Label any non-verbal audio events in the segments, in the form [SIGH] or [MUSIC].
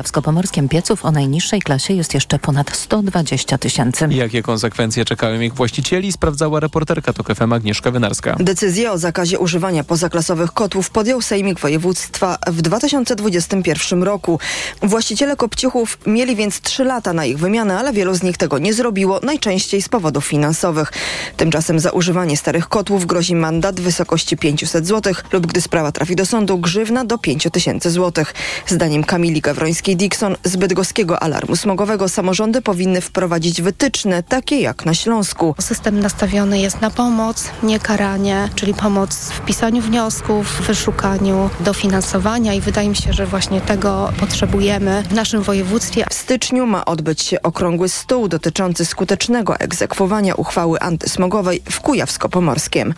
Kujawsko-Pomorskim pieców o najniższej klasie jest jeszcze ponad 120 tysięcy. Jakie konsekwencje czekają ich właścicieli, sprawdzała reporterka TOK FM Agnieszka Wynarska. Decyzję o zakazie używania pozaklasowych kotłów podjął Sejmik Województwa w 2021 roku. Właściciele kopciuchów mieli więc trzy lata na ich wymianę, ale wielu z nich tego nie zrobiło, najczęściej z powodów finansowych. Tymczasem za używanie starych kotłów grozi mandat w wysokości 500 zł lub gdy sprawa trafi do sądu grzywna do 5000 zł. Zdaniem Kamili Gawrońskiej-Dixon z bydgoskiego alarmu smogowego samorządy powinny wprowadzić wytyczne takie jak na Śląsku. System nastawiony jest na pomoc, nie karanie, czyli pomoc w pisaniu wniosków, wyszukaniu dofinansowania i wydaje mi się, że właśnie tego potrzebujemy w naszym województwie. W styczniu ma odbyć się okrągły stół dotyczący skutecznego egzekwowania uchwały antysmogowej w Kujawsko-Pomorskiem.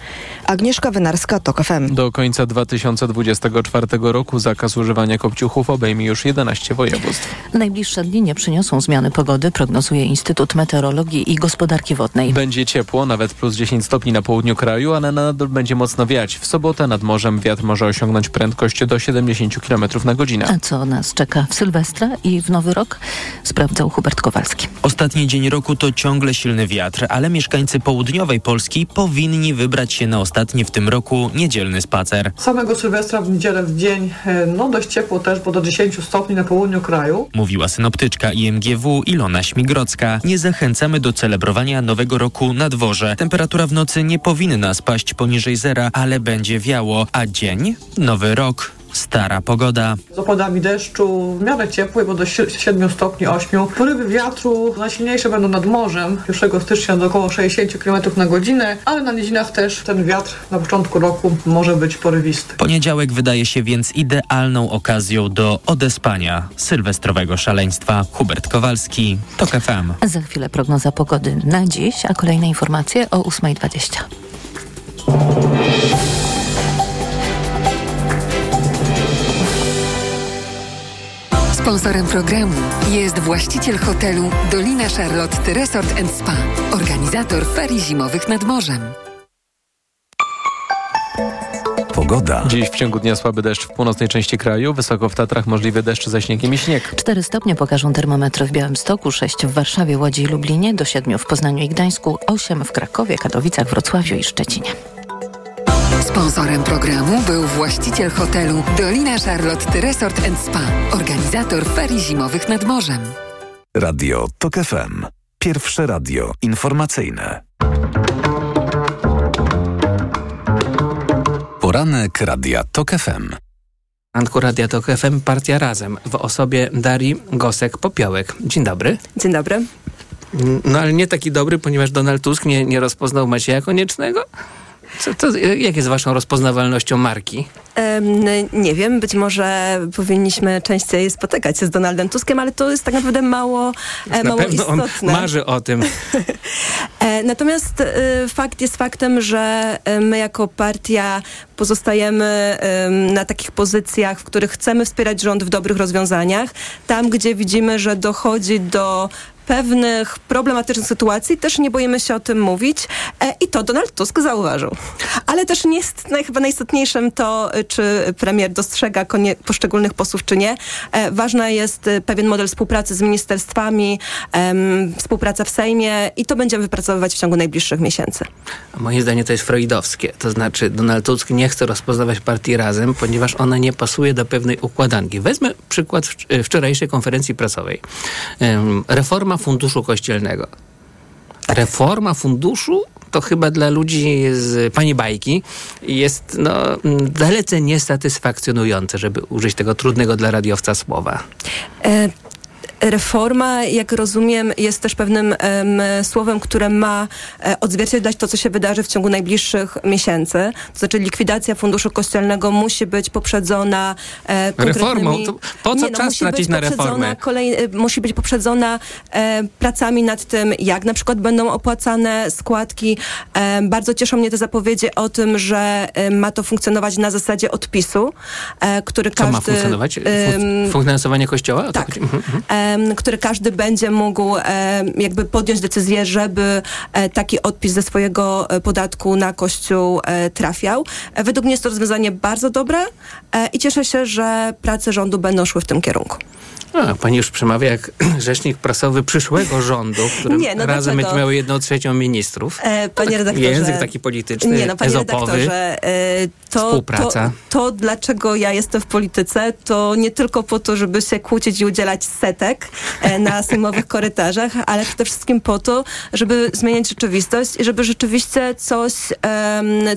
Agnieszka Wynarska, TOK FM. Do końca 2024 roku zakaz używania kopciuchów obejmie już 11 województw. Najbliższe dni nie przyniosą zmiany pogody, prognozuje Instytut Meteorologii i Gospodarki Wodnej. Będzie ciepło, nawet plus 10 stopni na południu kraju, ale nadal będzie mocno wiać. W sobotę nad morzem wiatr może osiągnąć prędkość do 70 km na godzinę. A co nas czeka w Sylwestra i w Nowy Rok? Sprawdzał Hubert Kowalski. Ostatni dzień roku to ciągle silny wiatr, ale mieszkańcy południowej Polski powinni wybrać się na ostatni w tym roku niedzielny spacer. Samego Sylwestra w niedzielę w dzień, e, no dość ciepło też, bo do 10 stopni na południu kraju. Mówiła synoptyczka IMGW Ilona Śmigrodzka. Nie zachęcamy do celebrowania nowego roku na dworze. Temperatura w nocy nie powinna spaść poniżej zera, ale będzie wiało, a dzień? Nowy rok. Stara pogoda. Z opadami deszczu, w miarę ciepły, bo do 7 stopni 8. Porywy wiatru najsilniejsze będą nad morzem. 1 stycznia do około 60 km na godzinę, ale na nizinach też ten wiatr na początku roku może być porywisty. Poniedziałek wydaje się więc idealną okazją do odespania sylwestrowego szaleństwa. Hubert Kowalski, TOK FM. Za chwilę prognoza pogody na dziś, a kolejne informacje o 8.20. Sponsorem programu jest właściciel hotelu Dolina Charlotte Resort Spa, organizator ferii zimowych nad morzem. Pogoda. Dziś w ciągu dnia słaby deszcz w północnej części kraju, wysoko w Tatrach możliwy deszcz ze śniegiem i śnieg. 4 stopnie pokażą termometry w Białymstoku, 6 w Warszawie, Łodzi i Lublinie, do 7 w Poznaniu i Gdańsku, 8 w Krakowie, Katowicach, Wrocławiu i Szczecinie. Sponsorem programu był właściciel hotelu Dolina Charlotte Resort Spa, organizator ferii zimowych nad morzem. Radio TOK FM. Pierwsze radio informacyjne. Poranek Radia TOK FM. Antku Radia TOK FM Partia Razem w osobie Darii Gosek-Popiołek. Dzień dobry. Dzień dobry. No ale nie taki dobry, ponieważ Donald Tusk nie, nie rozpoznał Macieja Koniecznego? Co, to, jak jest waszą rozpoznawalnością marki? Um, nie wiem, być może powinniśmy częściej spotykać się z Donaldem Tuskiem, ale to jest tak naprawdę mało, na mało pewno istotne. On marzy o tym. [LAUGHS] e, natomiast e, fakt jest faktem, że my jako partia pozostajemy e, na takich pozycjach, w których chcemy wspierać rząd w dobrych rozwiązaniach. Tam, gdzie widzimy, że dochodzi do pewnych problematycznych sytuacji, też nie boimy się o tym mówić e, i to Donald Tusk zauważył. Ale też nie jest naj, chyba najistotniejszym to, czy premier dostrzega poszczególnych posłów, czy nie. E, ważna jest pewien model współpracy z ministerstwami, współpraca w Sejmie i to będziemy wypracowywać w ciągu najbliższych miesięcy. Moje zdanie to jest freudowskie. To znaczy Donald Tusk nie chce rozpoznawać partii razem, ponieważ ona nie pasuje do pewnej układanki. Wezmę przykład wczorajszej konferencji prasowej. Um, reforma Funduszu Kościelnego. Reforma funduszu to chyba dla ludzi z pani bajki jest no, dalece niesatysfakcjonujące, żeby użyć tego trudnego dla radiowca słowa. Reforma, jak rozumiem, jest też pewnym słowem, które ma e, odzwierciedlać to, co się wydarzy w ciągu najbliższych miesięcy. To znaczy likwidacja funduszu kościelnego musi być poprzedzona e, Reformą? To po co nie, no, czas tracić na reformę? Kolej, e, musi być poprzedzona e, pracami nad tym, jak na przykład będą opłacane składki. E, bardzo cieszą mnie te zapowiedzi o tym, że e, ma to funkcjonować na zasadzie odpisu, który co każdy... ma funkcjonować? Finansowanie kościoła? Tak. Który każdy będzie mógł jakby podjąć decyzję, żeby e, taki odpis ze swojego e, podatku na Kościół e, trafiał. Według mnie jest to rozwiązanie bardzo dobre i cieszę się, że prace rządu będą szły w tym kierunku. A, pani już przemawia jak [CLEARS THROAT] rzecznik prasowy przyszłego rządu, w którym Nie, no razem będzie miało jedną trzecią ministrów. E, panie redaktorze. Język taki polityczny, Nie, no, panie ezopowy. redaktorze, e, to, Współpraca. To, to, dlaczego ja jestem w polityce, to nie tylko po to, żeby się kłócić i udzielać setek e, na [LAUGHS] sejmowych korytarzach, ale przede wszystkim po to, żeby zmieniać rzeczywistość i żeby rzeczywiście coś,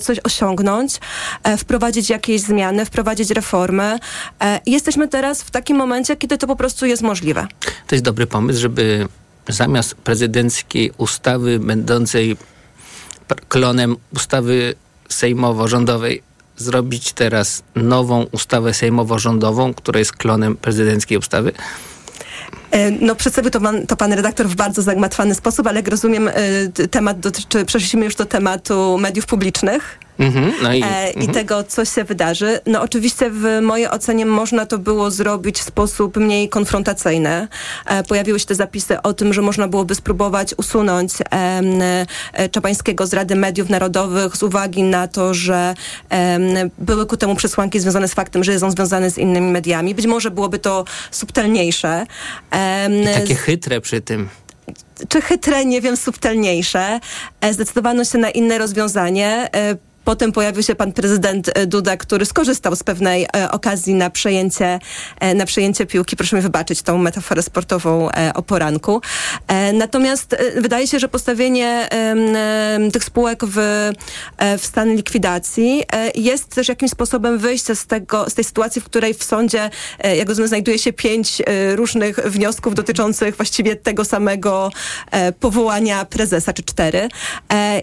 coś osiągnąć, e, wprowadzić jakieś zmiany, wprowadzić reformy. E, jesteśmy teraz w takim momencie, kiedy to po prostu jest możliwe. To jest dobry pomysł, żeby zamiast prezydenckiej ustawy będącej klonem ustawy sejmowo-rządowej zrobić teraz nową ustawę sejmowo-rządową, która jest klonem prezydenckiej ustawy. E, No, przedstawił to pan, to pan redaktor w bardzo zagmatwany sposób, ale jak rozumiem, e, temat dotyczy, przeszliśmy już do tematu mediów publicznych. Mhm, no i, e, i mhm. tego, co się wydarzy. No oczywiście w mojej ocenie można to było zrobić w sposób mniej konfrontacyjny. E, pojawiły się te zapisy o tym, że można byłoby spróbować usunąć e, Czabańskiego z Rady Mediów Narodowych z uwagi na to, że były ku temu przesłanki związane z faktem, że jest on związany z innymi mediami. Być może byłoby to subtelniejsze. Em, Takie chytre przy tym. czy chytre, nie wiem, subtelniejsze. E, Zdecydowano się na inne rozwiązanie. Potem pojawił się pan prezydent e, Duda, który skorzystał z pewnej e, okazji na przejęcie, e, na przejęcie piłki. Proszę mi wybaczyć tą metaforę sportową o poranku. Natomiast wydaje się, że postawienie tych spółek w, w stan likwidacji jest też jakimś sposobem wyjścia z, tego, z tej sytuacji, w której w sądzie, jak rozumiem, znajduje się pięć różnych wniosków dotyczących właściwie tego samego powołania prezesa, czy cztery.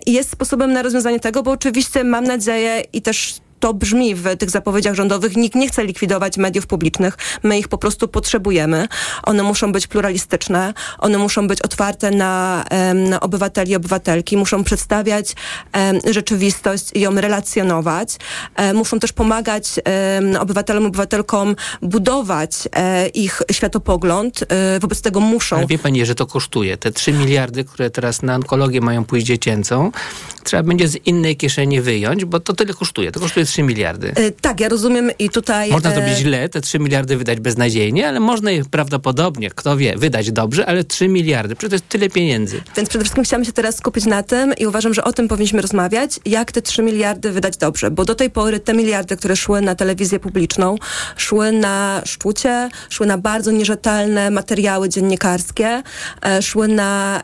Jest sposobem na rozwiązanie tego, bo oczywiście mam nadzieję i też to brzmi w tych zapowiedziach rządowych. Nikt nie chce likwidować mediów publicznych. My ich po prostu potrzebujemy. One muszą być pluralistyczne, one muszą być otwarte na, na obywateli i obywatelki, muszą przedstawiać rzeczywistość i ją relacjonować. E, muszą też pomagać obywatelom obywatelkom budować e, ich światopogląd. E, wobec tego muszą. Ale wie pani, że to kosztuje. Te 3 miliardy, które teraz na onkologię mają pójść dziecięcą, trzeba będzie z innej kieszeni wyjąć, bo to tyle kosztuje. To kosztuje 3 miliardy. E, tak, ja rozumiem i tutaj... Można e, zrobić źle, te 3 miliardy wydać beznadziejnie, ale można je prawdopodobnie, kto wie, wydać dobrze, ale 3 miliardy, przecież to jest tyle pieniędzy. Więc przede wszystkim chciałam się teraz skupić na tym i uważam, że o tym powinniśmy rozmawiać, jak te 3 miliardy wydać dobrze, bo do tej pory te miliardy, które szły na telewizję publiczną, szły na szczucie, szły na bardzo nierzetelne materiały dziennikarskie, e, szły na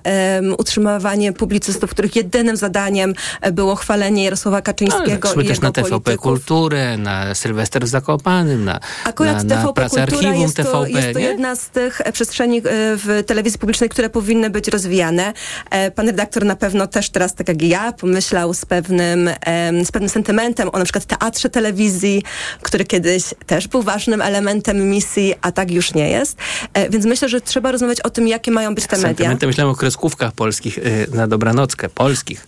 utrzymywanie publicystów, których jedynym zadaniem e, było chwalenie Jarosława Ale Kaczyńskiego szły i też na TVP Kulturę, na Sylwester w Zakopanym, na, Akurat na, na TVP pracę Kultura archiwum jest to, TVP, jest to nie? jedna z tych e, przestrzeni e, w telewizji publicznej, które powinny być rozwijane. E, Pan redaktor na pewno też teraz, tak jak ja, pomyślał z pewnym, z pewnym sentymentem o na przykład teatrze telewizji, który kiedyś też był ważnym elementem misji, a tak już nie jest. Więc myślę, że trzeba rozmawiać o tym, jakie mają być te media. Sentymentem myślałem o kreskówkach polskich y, na dobranockę. Polskich.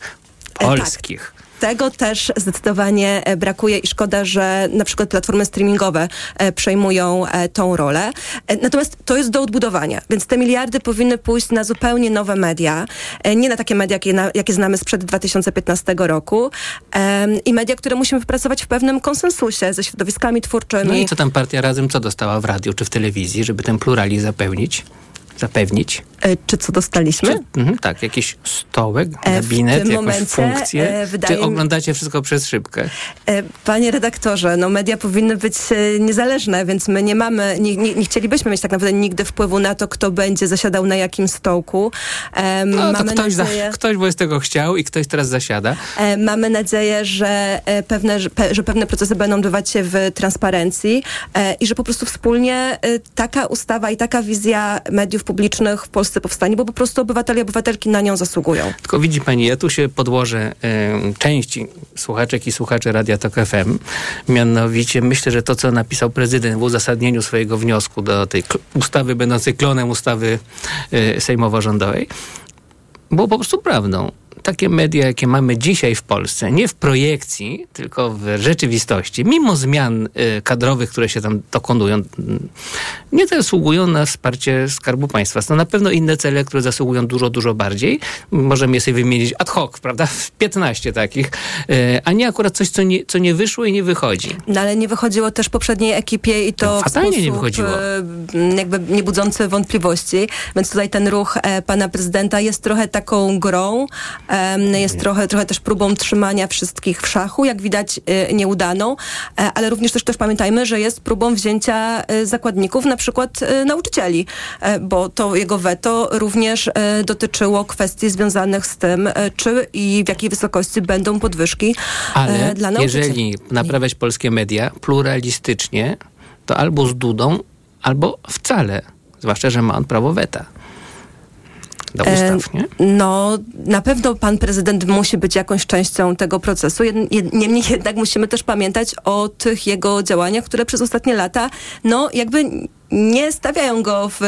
tak. Tego też zdecydowanie e, brakuje i szkoda, że na przykład platformy streamingowe e, przejmują e, tą rolę. Natomiast to jest do odbudowania, więc te miliardy powinny pójść na zupełnie nowe media, nie na takie media, jakie, na, jakie znamy sprzed 2015 roku i media, które musimy wypracować w pewnym konsensusie ze środowiskami twórczymi. No i co tam partia razem co dostała w radiu czy w telewizji, żeby ten pluralizm zapewnić? Zapewnić. E, Czy co dostaliśmy? Czy, mhm, tak, jakiś stołek, E, gabinet, jakąś momencie, funkcję? e, wydaje czy oglądacie wszystko przez szybkę? Panie redaktorze, no media powinny być niezależne, więc my nie mamy, nie, nie, nie chcielibyśmy mieć tak naprawdę nigdy wpływu na to, kto będzie zasiadał na jakim stołku. No to mamy, ktoś, za, nadzieję, ktoś wobec tego chciał i ktoś teraz zasiada. mamy nadzieję, że pewne, że, pe, że pewne procesy będą odbywać się w transparencji i że po prostu wspólnie taka ustawa i taka wizja mediów publicznych w Polsce powstanie, bo po prostu obywatele i obywatelki na nią zasługują. Tylko widzi pani, ja tu się podłożę y, części słuchaczek i słuchaczy Radia Tok FM. Mianowicie myślę, że to, co napisał prezydent w uzasadnieniu swojego wniosku do tej ustawy będącej klonem ustawy y, sejmowo-rządowej, było po prostu prawdą. Takie media, jakie mamy dzisiaj w Polsce, nie w projekcji, tylko w rzeczywistości, mimo zmian y, kadrowych, które się tam dokonują, mm, nie zasługują na wsparcie Skarbu Państwa. Są na pewno inne cele, które zasługują dużo, dużo bardziej. Możemy je sobie wymienić ad hoc, prawda? 15 takich, y, a nie akurat coś, co nie, co nie wyszło i nie wychodzi. No ale nie wychodziło też poprzedniej ekipie i to Fatalnie w sposób nie wychodziło. e, jakby nie budzący wątpliwości, więc tutaj ten ruch e, pana prezydenta jest trochę taką grą, jest trochę, trochę też próbą trzymania wszystkich w szachu, jak widać e, nieudaną, e, ale również też, też pamiętajmy, że jest próbą wzięcia e, zakładników, na przykład e, nauczycieli, e, bo to jego weto również e, dotyczyło kwestii związanych z tym, czy i w jakiej wysokości będą podwyżki Ale dla nauczycieli. jeżeli naprawiać polskie media pluralistycznie, to albo z Dudą, albo wcale. Zwłaszcza, że ma on prawo weta do E, ustaw, nie? No, na pewno pan prezydent musi być jakąś częścią tego procesu. Niemniej jednak musimy też pamiętać o tych jego działaniach, które przez ostatnie lata, no jakby nie stawiają go w,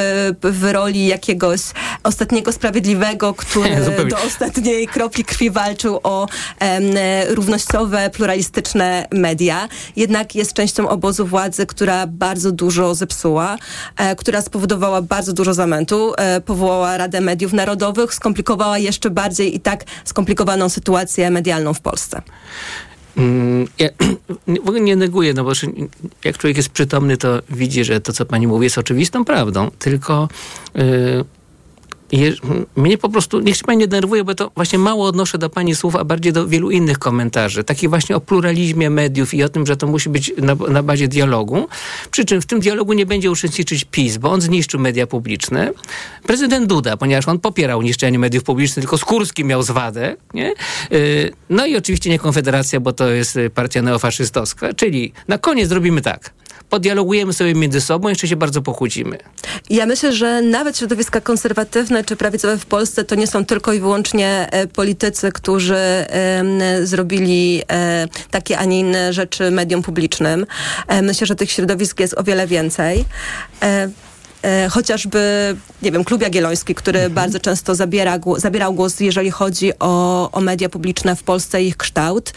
w roli jakiegoś ostatniego sprawiedliwego, który do ostatniej kropli krwi walczył o em, równościowe, pluralistyczne media. Jednak jest częścią obozu władzy, która bardzo dużo zepsuła, e, która spowodowała bardzo dużo zamętu, e, powołała Radę Mediów Narodowych, skomplikowała jeszcze bardziej i tak skomplikowaną sytuację medialną w Polsce. Mm, Ja [CLEARS THROAT] w ogóle nie neguję, no bo jak człowiek jest przytomny, to widzi, że to, co pani mówi, jest oczywistą prawdą. Tylko je, mnie po prostu, niech się pani nie denerwuje, bo to właśnie mało odnoszę do pani słów, a bardziej do wielu innych komentarzy. Takich właśnie o pluralizmie mediów i o tym, że to musi być na, na bazie dialogu. Przy czym w tym dialogu nie będzie uczestniczyć PiS, bo on zniszczył media publiczne. Prezydent Duda, ponieważ on popierał niszczenie mediów publicznych, tylko Skórski miał zwadę. Nie? Yy, No i oczywiście nie Konfederacja, bo to jest y, partia neofaszystowska. Czyli na koniec zrobimy tak. Podialogujemy sobie między sobą, jeszcze się bardzo pokłócimy. Ja myślę, że nawet środowiska konserwatywne czy prawicowe w Polsce to nie są tylko i wyłącznie e, politycy, którzy zrobili e, takie, a nie inne rzeczy mediom publicznym. E, myślę, że tych środowisk jest o wiele więcej. E, e, Chociażby, nie wiem, Klub Jagielloński, który bardzo często zabiera, zabierał głos, jeżeli chodzi o, o media publiczne w Polsce i ich kształt.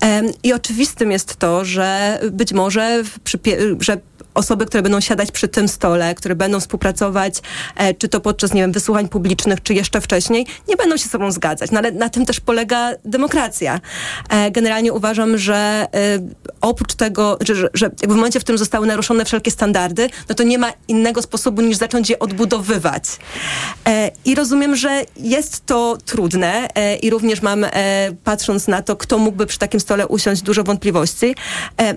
Em, I oczywistym jest to, że być może, że osoby, które będą siadać przy tym stole, które będą współpracować, e, czy to podczas, nie wiem, wysłuchań publicznych, czy jeszcze wcześniej, nie będą się sobą zgadzać. No ale na tym też polega demokracja. E, generalnie uważam, że e, oprócz tego, że, że, że w momencie, w którym zostały naruszone wszelkie standardy, no to nie ma innego sposobu, niż zacząć je odbudowywać. E, I rozumiem, że jest to trudne e, i również mam, e, patrząc na to, kto mógłby przy takim stole usiąść, dużo wątpliwości.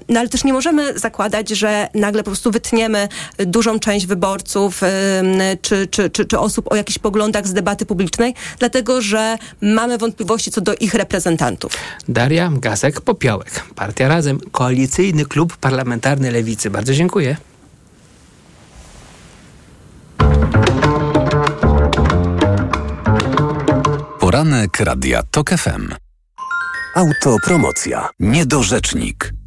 No ale też nie możemy zakładać, że nagle po prostu wytniemy dużą część wyborców czy, czy, czy, czy osób o jakichś poglądach z debaty publicznej, dlatego że mamy wątpliwości co do ich reprezentantów. Daria Gazek-Popiołek, Partia Razem, Koalicyjny Klub Parlamentarny Lewicy. Bardzo dziękuję. Poranek Radia TOK FM. Autopromocja. Niedorzecznik.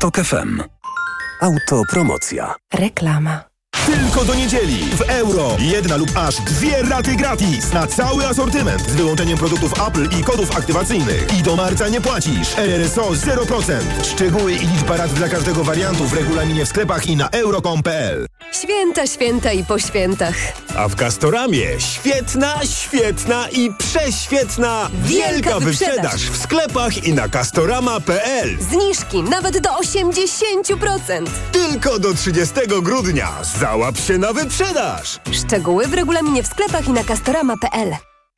TOK FM. Autopromocja. Reklama. Tylko do niedzieli w euro. Jedna lub aż dwie raty gratis na cały asortyment z wyłączeniem produktów Apple i kodów aktywacyjnych. I do marca nie płacisz. RRSO 0%. Szczegóły i liczba rat dla każdego wariantu w regulaminie w sklepach i na euro.com.pl. Święta, święta i po świętach. A w Castoramie świetna, świetna i prześwietna Wielka wielka wyprzedaż. wyprzedaż w sklepach i na castorama.pl. Zniżki nawet do 80%. Tylko do 30 grudnia. Załap się na wyprzedaż. Szczegóły w regulaminie w sklepach i na castorama.pl.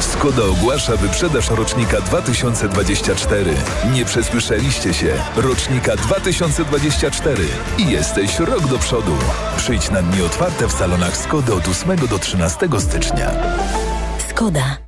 Skoda ogłasza wyprzedaż rocznika 2024. Nie przesłyszeliście się. Rocznika 2024. I jesteś rok do przodu. Przyjdź na dni otwarte w salonach Skody od 8 do 13 stycznia. Skoda.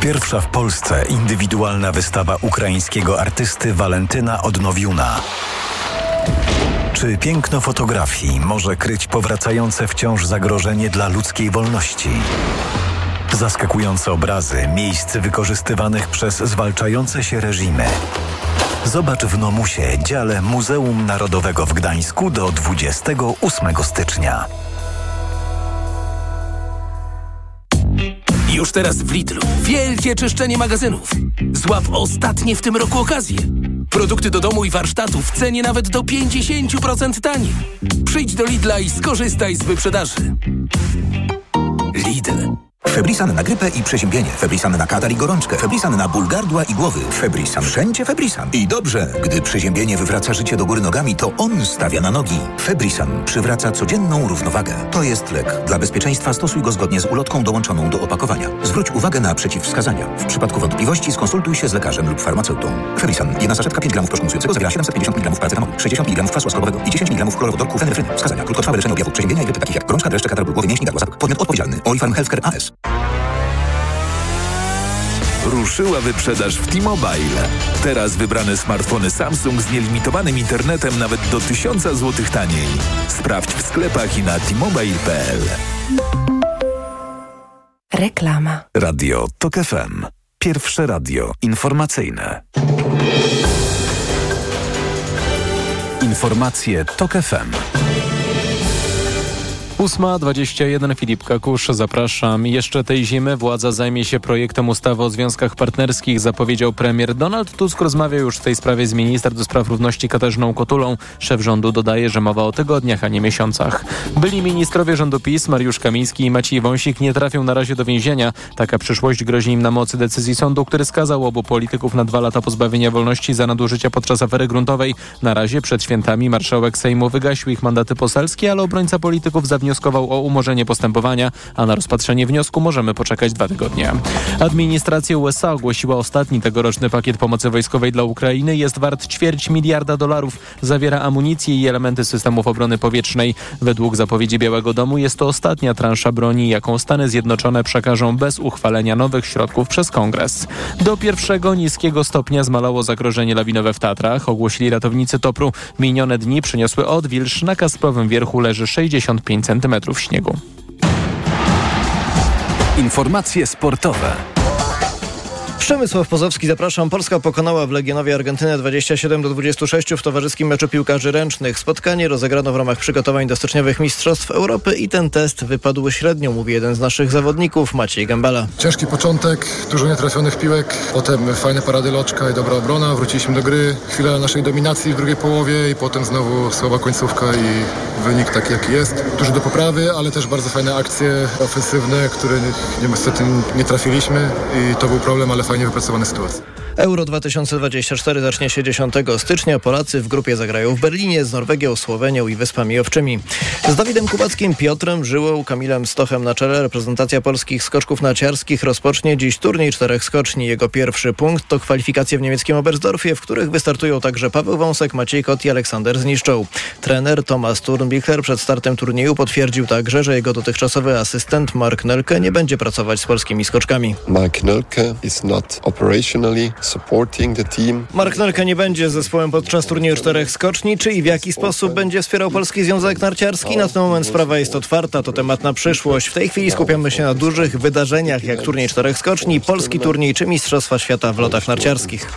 Pierwsza w Polsce indywidualna wystawa ukraińskiego artysty Walentyna Odnowiuna. Czy piękno fotografii może kryć powracające wciąż zagrożenie dla ludzkiej wolności? Zaskakujące obrazy miejsc wykorzystywanych przez zwalczające się reżimy. Zobacz w Nomusie, dziale Muzeum Narodowego w Gdańsku do 28 stycznia. Już teraz w Lidlu. Wielkie czyszczenie magazynów. Złap ostatnie w tym roku okazje. Produkty do domu i warsztatu w cenie nawet do 50% taniej. Przyjdź do Lidla i skorzystaj z wyprzedaży. Lidl. Febrisan na grypę i przeziębienie. Febrisan na katar i gorączkę. Febrisan na ból gardła i głowy. Febrisan. Wszędzie Febrisan. I dobrze, gdy przeziębienie wywraca życie do góry nogami, to on stawia na nogi. Febrisan przywraca codzienną równowagę. To jest lek. Dla bezpieczeństwa stosuj go zgodnie z ulotką dołączoną do opakowania. Zwróć uwagę na przeciwwskazania. W przypadku wątpliwości skonsultuj się z lekarzem lub farmaceutą. Febrisan. Jedna saszetka 5 gramów proszku zawiera 750 mg paracetamolu, 60 mg kwasu ascorbowego i 10 mg chlorowodorku fenefryny. Wskazania. Krótkotrwałe leczenie objawów przeziębienia i grypy takich jak gorączka, dreszcze, katar głowy, mięśni, gardła, Podmiot odpowiedzialny. Healthcare AS. Ruszyła wyprzedaż w T-Mobile. Teraz wybrane smartfony Samsung z nielimitowanym internetem nawet do 1000 zł taniej. Sprawdź w sklepach i na t-mobile.pl. Reklama. Radio TOK FM. Pierwsze radio informacyjne. Informacje TOK FM. 8.21 Filip Kakusz, zapraszam. Jeszcze tej zimy władza zajmie się projektem ustawy o związkach partnerskich, zapowiedział premier. Donald Tusk rozmawiał już w tej sprawie z minister do spraw równości Katarzyną Kotulą. Szef rządu dodaje, że mowa o tygodniach, a nie miesiącach. Byli ministrowie rządu PiS, Mariusz Kamiński i Maciej Wąsik nie trafią na razie do więzienia. Taka przyszłość grozi im na mocy decyzji sądu, który skazał obu polityków na dwa lata pozbawienia wolności za nadużycia podczas afery gruntowej. Na razie przed świętami marszałek Sejmu wygasił ich mandaty poselskie, ale obrońca polityków zawnioskował wnioskował o umorzenie postępowania, a na rozpatrzenie wniosku możemy poczekać dwa tygodnie. Administracja USA ogłosiła ostatni tegoroczny pakiet pomocy wojskowej dla Ukrainy. Jest wart ćwierć miliarda dolarów. Zawiera amunicję i elementy systemów obrony powietrznej. Według zapowiedzi Białego Domu jest to ostatnia transza broni, jaką Stany Zjednoczone przekażą bez uchwalenia nowych środków przez Kongres. Do pierwszego niskiego stopnia zmalało zagrożenie lawinowe w Tatrach, ogłosili ratownicy Topru. Minione dni przyniosły odwilż. Na Kasprowym Wierchu leży 65 cm śniegu. Informacje sportowe. Przemysław Pozowski, zapraszam. Polska pokonała w Legionowie Argentynę 27 do 26 w towarzyskim meczu piłkarzy ręcznych. Spotkanie rozegrano w ramach przygotowań do styczniowych Mistrzostw Europy i ten test wypadł średnio, mówi jeden z naszych zawodników, Maciej Gambala. Ciężki początek, dużo nietrafionych piłek, potem fajne parady loczka i dobra obrona, wróciliśmy do gry, chwilę naszej dominacji w drugiej połowie i potem znowu słaba końcówka i wynik taki jaki jest. Dużo do poprawy, ale też bardzo fajne akcje ofensywne, które niestety nie trafiliśmy i to był problem, ale fajnie wypracowane sytuacje. Euro 2024 zacznie się 10 stycznia. Polacy w grupie zagrają w Berlinie z Norwegią, Słowenią i Wyspami Owczymi. Z Dawidem Kubackim, Piotrem Żyłą, Kamilem Stochem na czele reprezentacja polskich skoczków narciarskich rozpocznie dziś turniej czterech skoczni. Jego pierwszy punkt to kwalifikacje w niemieckim Oberstdorfie, w których wystartują także Paweł Wąsek, Maciej Kot i Aleksander Zniszczą. Trener Tomasz Turnbichler przed startem turnieju potwierdził także, że jego dotychczasowy asystent Mark Nelke nie będzie pracować z polskimi skoczkami. Mark Nelke is not operationally supporting the team. Mark Nelke nie będzie zespołem podczas turnieju czterech skoczni. Czy i w jaki sposób będzie wspierał Polski Związek Narciarski? Na ten moment sprawa jest otwarta, to temat na przyszłość. W tej chwili skupiamy się na dużych wydarzeniach, jak turniej czterech skoczni, polski turniej czy Mistrzostwa Świata w lotach narciarskich.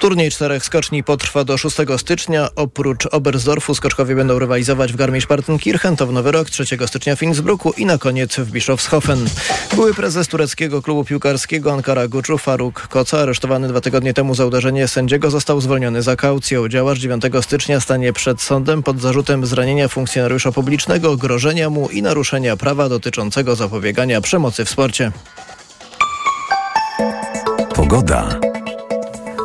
Turniej czterech skoczni potrwa do 6 stycznia. Oprócz Oberstdorfu skoczkowie będą rywalizować w Garmisch-Partenkirchen, to w Nowy Rok, 3 stycznia w Innsbrucku i na koniec w Bischofshofen. Były prezes tureckiego klubu piłkarskiego Ankara Guczu Faruk Koca, aresztowany dwa tygodnie temu za uderzenie sędziego, został zwolniony za kaucją. Działacz 9 stycznia stanie przed sądem pod zarzutem zranienia funkcjonariusza publicznego, grożenia mu i naruszenia prawa dotyczącego zapobiegania przemocy w sporcie. Pogoda.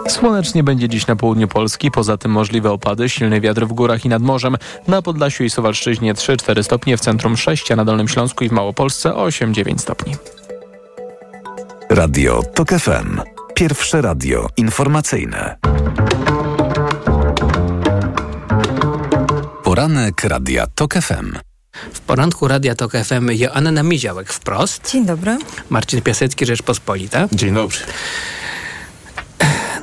Słonecznie będzie dziś na południu Polski, poza tym możliwe opady, silny wiatr w górach i nad morzem. Na Podlasiu i Suwalszczyźnie 3-4 stopnie, w centrum 6, a na Dolnym Śląsku i w Małopolsce 8-9 stopni. Radio TOK FM. Pierwsze radio informacyjne. Poranek Radia TOK FM. W poranku Radia Tok FM Joanna Miziałek wprost. Dzień dobry. Marcin Piasecki, Rzeczpospolita. Dzień dobry.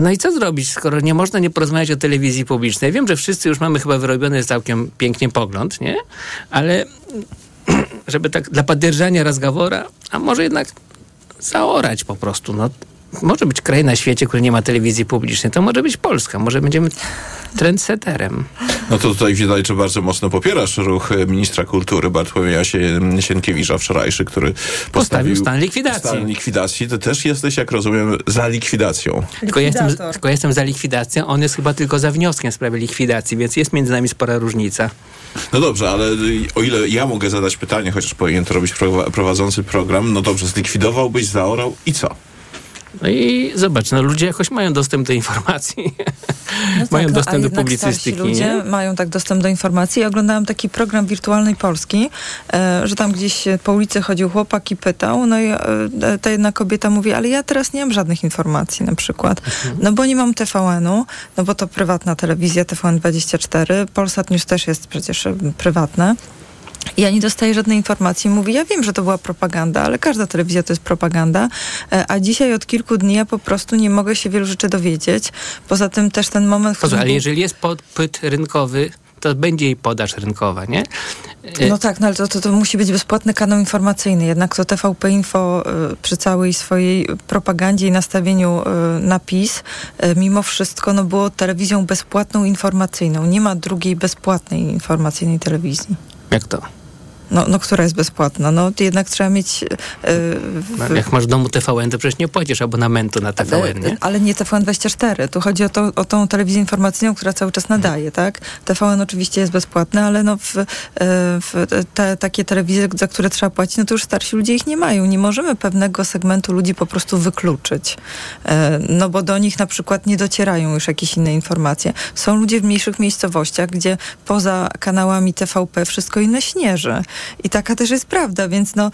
No i co zrobić, skoro nie można nie porozmawiać o telewizji publicznej? Wiem, że wszyscy już mamy chyba wyrobiony całkiem pięknie pogląd, nie? Ale [CLEARS THROAT] żeby tak dla podderzania rozgawora, a może jednak zaorać po prostu, no może być kraj na świecie, który nie ma telewizji publicznej, to może być Polska, może będziemy trendseterem. No to tutaj widać, że bardzo mocno popierasz ruch ministra kultury Bartłomieja Sienkiewicza wczorajszy, który postawił, postawił stan likwidacji. Stan likwidacji. Ty też jesteś, jak rozumiem, za likwidacją. Tylko ja, jestem, tylko ja jestem za likwidacją, on jest chyba tylko za wnioskiem w sprawie likwidacji, więc jest między nami spora różnica. No dobrze, ale o ile ja mogę zadać pytanie, chociaż powinien to robić prowadzący program, no dobrze, zlikwidowałbyś, zaorał i co? No i zobacz, no ludzie jakoś mają dostęp do informacji. No [LAUGHS] mają tak, dostęp do publicystyki. ludzie nie? mają tak dostęp do informacji. Ja oglądałam taki program Wirtualnej Polski, e, że tam gdzieś po ulicy chodził chłopak i pytał, no i e, ta jedna kobieta mówi, ale ja teraz nie mam żadnych informacji na przykład. Mhm. No bo nie mam TVN-u, no bo to prywatna telewizja TVN24, Polsat News też jest przecież e, prywatne. Ja nie dostaję żadnej informacji. Mówi, ja wiem, że to była propaganda, ale każda telewizja to jest propaganda. E, a dzisiaj od kilku dni ja po prostu nie mogę się wielu rzeczy dowiedzieć. Poza tym też ten moment... Poza, ale jeżeli jest popyt rynkowy, to będzie jej podaż rynkowa, nie? E, No tak, no ale to, to, to musi być bezpłatny kanał informacyjny. Jednak to TVP Info y, przy całej swojej propagandzie i nastawieniu na PiS, mimo wszystko no, było telewizją bezpłatną informacyjną. Nie ma drugiej bezpłatnej informacyjnej telewizji. Jak to? No, no która jest bezpłatna? No jednak trzeba mieć... Yy, w... no, jak masz w domu TVN, to przecież nie płacisz abonamentu na TVN, nie? Ale nie TVN24. Tu chodzi o, to, o tą telewizję informacyjną, która cały czas nadaje, tak? TVN oczywiście jest bezpłatny, ale no w, w te, takie telewizje, za które trzeba płacić, no to już starsi ludzie ich nie mają. Nie możemy pewnego segmentu ludzi po prostu wykluczyć. No bo do nich na przykład nie docierają już jakieś inne informacje. Są ludzie w mniejszych miejscowościach, gdzie poza kanałami TVP wszystko inne śnieży. I taka też jest prawda, więc no,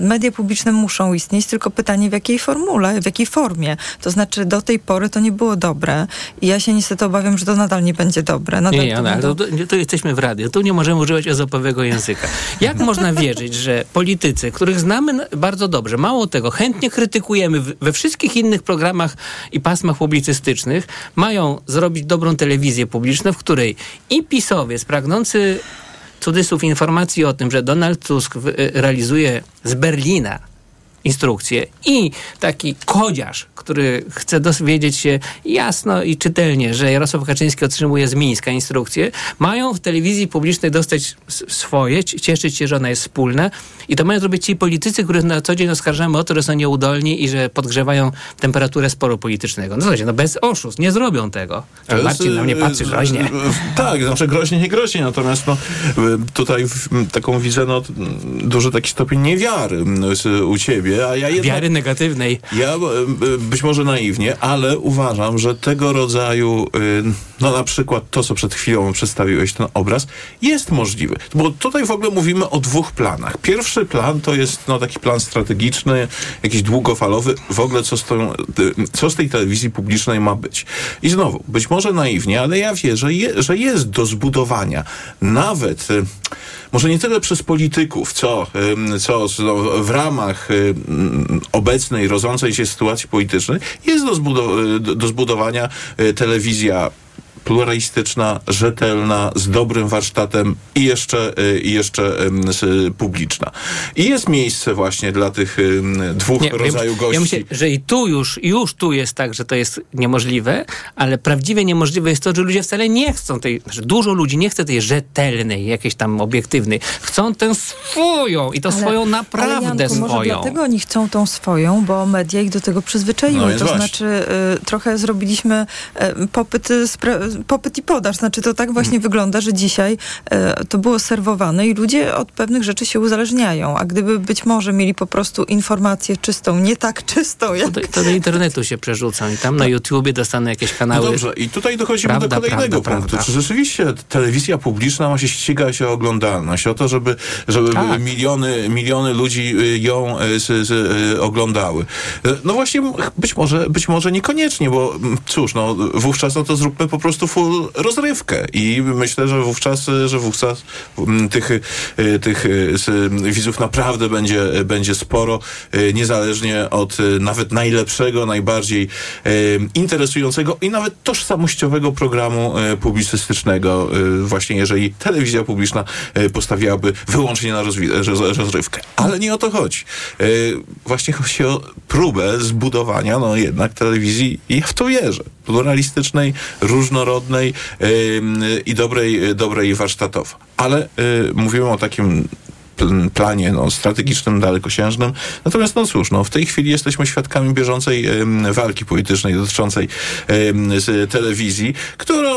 media publiczne muszą istnieć, tylko pytanie w jakiej formule, w jakiej formie. To znaczy do tej pory to nie było dobre i ja się niestety obawiam, że to nadal nie będzie dobre. Nadal nie, nie, ale to, to, jesteśmy w radiu, tu nie możemy używać ezopowego języka. Jak [LAUGHS] można wierzyć, że politycy, których znamy bardzo dobrze, mało tego, chętnie krytykujemy we wszystkich innych programach i pasmach publicystycznych, mają zrobić dobrą telewizję publiczną, w której i pisowiec pragnący cudzysłów informacji o tym, że Donald Tusk realizuje z Berlina instrukcje i taki kodziarz, który chce dowiedzieć się jasno i czytelnie, że Jarosław Kaczyński otrzymuje z Mińska instrukcje, mają w telewizji publicznej dostać swoje, cieszyć się, że ona jest wspólna i to mają zrobić ci politycy, których na co dzień oskarżamy o to, że są nieudolni i że podgrzewają temperaturę sporu politycznego. No słuchajcie, no bez oszustw, nie zrobią tego. Ale Marcin na mnie patrzy groźnie. Tak, znaczy groźnie, nie groźnie, natomiast no, tutaj taką widzę no, duży taki stopień niewiary u ciebie, a ja jednak... Wiary negatywnej. Ja być może naiwnie, ale uważam, że tego rodzaju, no na przykład to, co przed chwilą przedstawiłeś, ten obraz, jest możliwy. Bo tutaj w ogóle mówimy o dwóch planach. Pierwszy plan to jest no, taki plan strategiczny, jakiś długofalowy, w ogóle co z, tą, co z tej telewizji publicznej ma być. I znowu, być może naiwnie, ale ja wierzę, że jest do zbudowania nawet może nie tyle przez polityków, co, co no, w ramach obecnej, rodzącej się sytuacji politycznej, jest do, zbudow- do zbudowania e, telewizja pluralistyczna, rzetelna, z dobrym warsztatem i jeszcze, y, i jeszcze publiczna. I jest miejsce właśnie dla tych dwóch Nie, rodzajów gości. Ja myślę, że i tu już, już tu jest tak, że to jest niemożliwe, ale prawdziwie niemożliwe jest to, że ludzie wcale nie chcą tej, znaczy dużo ludzi nie chce tej rzetelnej, jakiejś tam obiektywnej. Chcą tę swoją i to ale, swoją naprawdę ale Janku, swoją. Może dlatego oni chcą tą swoją, bo media ich do tego przyzwyczaiły. No to właśnie. znaczy y, trochę zrobiliśmy y, popyt popyt i podaż. Znaczy to tak właśnie hmm. wygląda, że dzisiaj e, to było serwowane i ludzie od pewnych rzeczy się uzależniają. A gdyby być może mieli po prostu informację czystą, nie tak czystą jak... To to do internetu się przerzucą i tam na YouTubie dostaną jakieś kanały. No dobrze, i tutaj dochodzimy prawda, do kolejnego prawda, punktu. Prawda. Czy rzeczywiście telewizja publiczna ma się ścigać o oglądalność, o to, żeby, żeby tak. miliony, miliony ludzi y, ją y, z, z, y, oglądały? No właśnie, być może, być może niekoniecznie, bo mm, cóż, no wówczas no to zróbmy po prostu full rozrywkę i myślę, że wówczas, że wówczas mm, tych, y, tych y, widzów naprawdę będzie, będzie sporo, y, niezależnie od nawet najlepszego, najbardziej interesującego i nawet tożsamościowego programu publicystycznego, właśnie jeżeli telewizja publiczna postawiłaby wyłącznie na rozrywkę. Ale nie o to chodzi. Właśnie chodzi o próbę zbudowania, no jednak telewizji, ja w to wierzę, pluralistycznej, różnorodnej, wygodnej i dobrej, dobrej warsztatowo. Ale y, mówimy o takim planie no, strategicznym, dalekosiężnym. Natomiast no cóż, no, w tej chwili jesteśmy świadkami bieżącej walki politycznej dotyczącej z telewizji, którą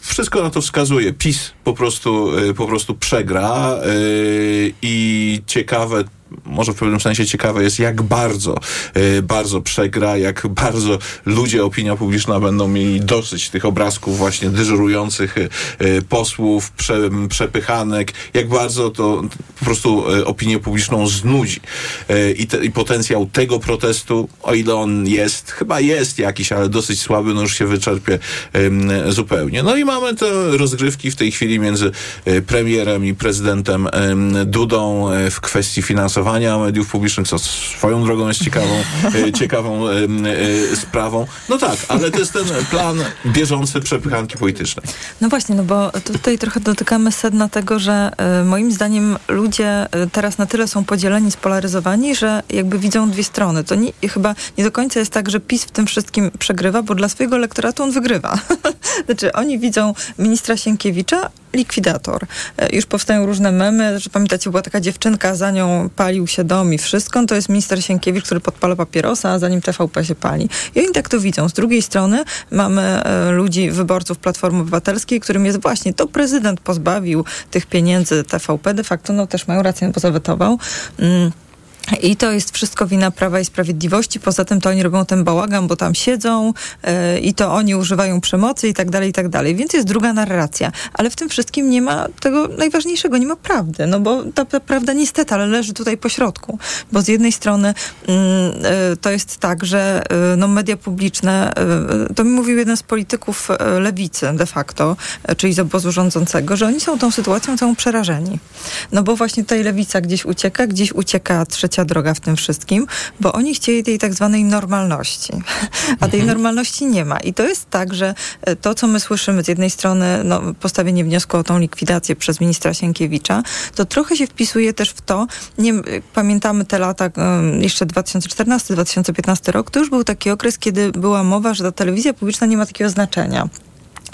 wszystko na to wskazuje. PiS po prostu, y, po prostu przegra y, i ciekawe może w pewnym sensie ciekawe jest, jak bardzo, e, bardzo przegra, jak bardzo ludzie, opinia publiczna będą mieli dosyć tych obrazków właśnie dyżurujących e, posłów, prze, przepychanek, jak bardzo to po prostu opinię publiczną znudzi. I, te, I potencjał tego protestu, o ile on jest, chyba jest jakiś, ale dosyć słaby, no już się wyczerpie zupełnie. No i mamy te rozgrywki w tej chwili między premierem i prezydentem Dudą w kwestii finansowania finansowania mediów publicznych, co swoją drogą jest ciekawą, e, [LAUGHS] ciekawą e, e, sprawą. No tak, ale to jest ten plan bieżący przepychanki politycznej. No właśnie, no bo tutaj trochę dotykamy sedna tego, że moim zdaniem ludzie teraz na tyle są podzieleni, spolaryzowani, że jakby widzą dwie strony. To nie, chyba nie do końca jest tak, że PiS w tym wszystkim przegrywa, bo dla swojego elektoratu on wygrywa. [LAUGHS] znaczy oni widzą ministra Sienkiewicza, likwidator. Już powstają różne memy, że pamiętacie, była taka dziewczynka, za nią palił się dom i wszystko, to jest minister Sienkiewicz, który podpala papierosa, zanim TVP się pali. I oni tak to widzą. Z drugiej strony mamy e, ludzi, wyborców Platformy Obywatelskiej, którym jest właśnie to prezydent pozbawił tych pieniędzy TVP. De facto no też mają rację, bo zawetował. Mm. I to jest wszystko wina Prawa i Sprawiedliwości. Poza tym to oni robią ten bałagan, bo tam siedzą yy, i to oni używają przemocy i tak dalej, i tak dalej. Więc jest druga narracja. Ale w tym wszystkim nie ma tego najważniejszego, nie ma prawdy. No bo ta, ta prawda niestety, ale leży tutaj po środku. Bo z jednej strony yy, to jest tak, że yy, no media publiczne, to mi mówił jeden z polityków lewicy de facto, czyli z obozu rządzącego, że oni są tą sytuacją całą przerażeni. No bo właśnie tutaj lewica gdzieś ucieka, gdzieś ucieka trzecia trzecia droga w tym wszystkim, bo oni chcieli tej tak zwanej normalności, [LAUGHS] a tej mhm. normalności nie ma. I to jest tak, że e, to, co my słyszymy z jednej strony, no, postawienie wniosku o tą likwidację przez ministra Sienkiewicza, to trochę się wpisuje też w to, nie pamiętamy te lata, jeszcze 2014-2015 rok, to już był taki okres, kiedy była mowa, że ta telewizja publiczna nie ma takiego znaczenia.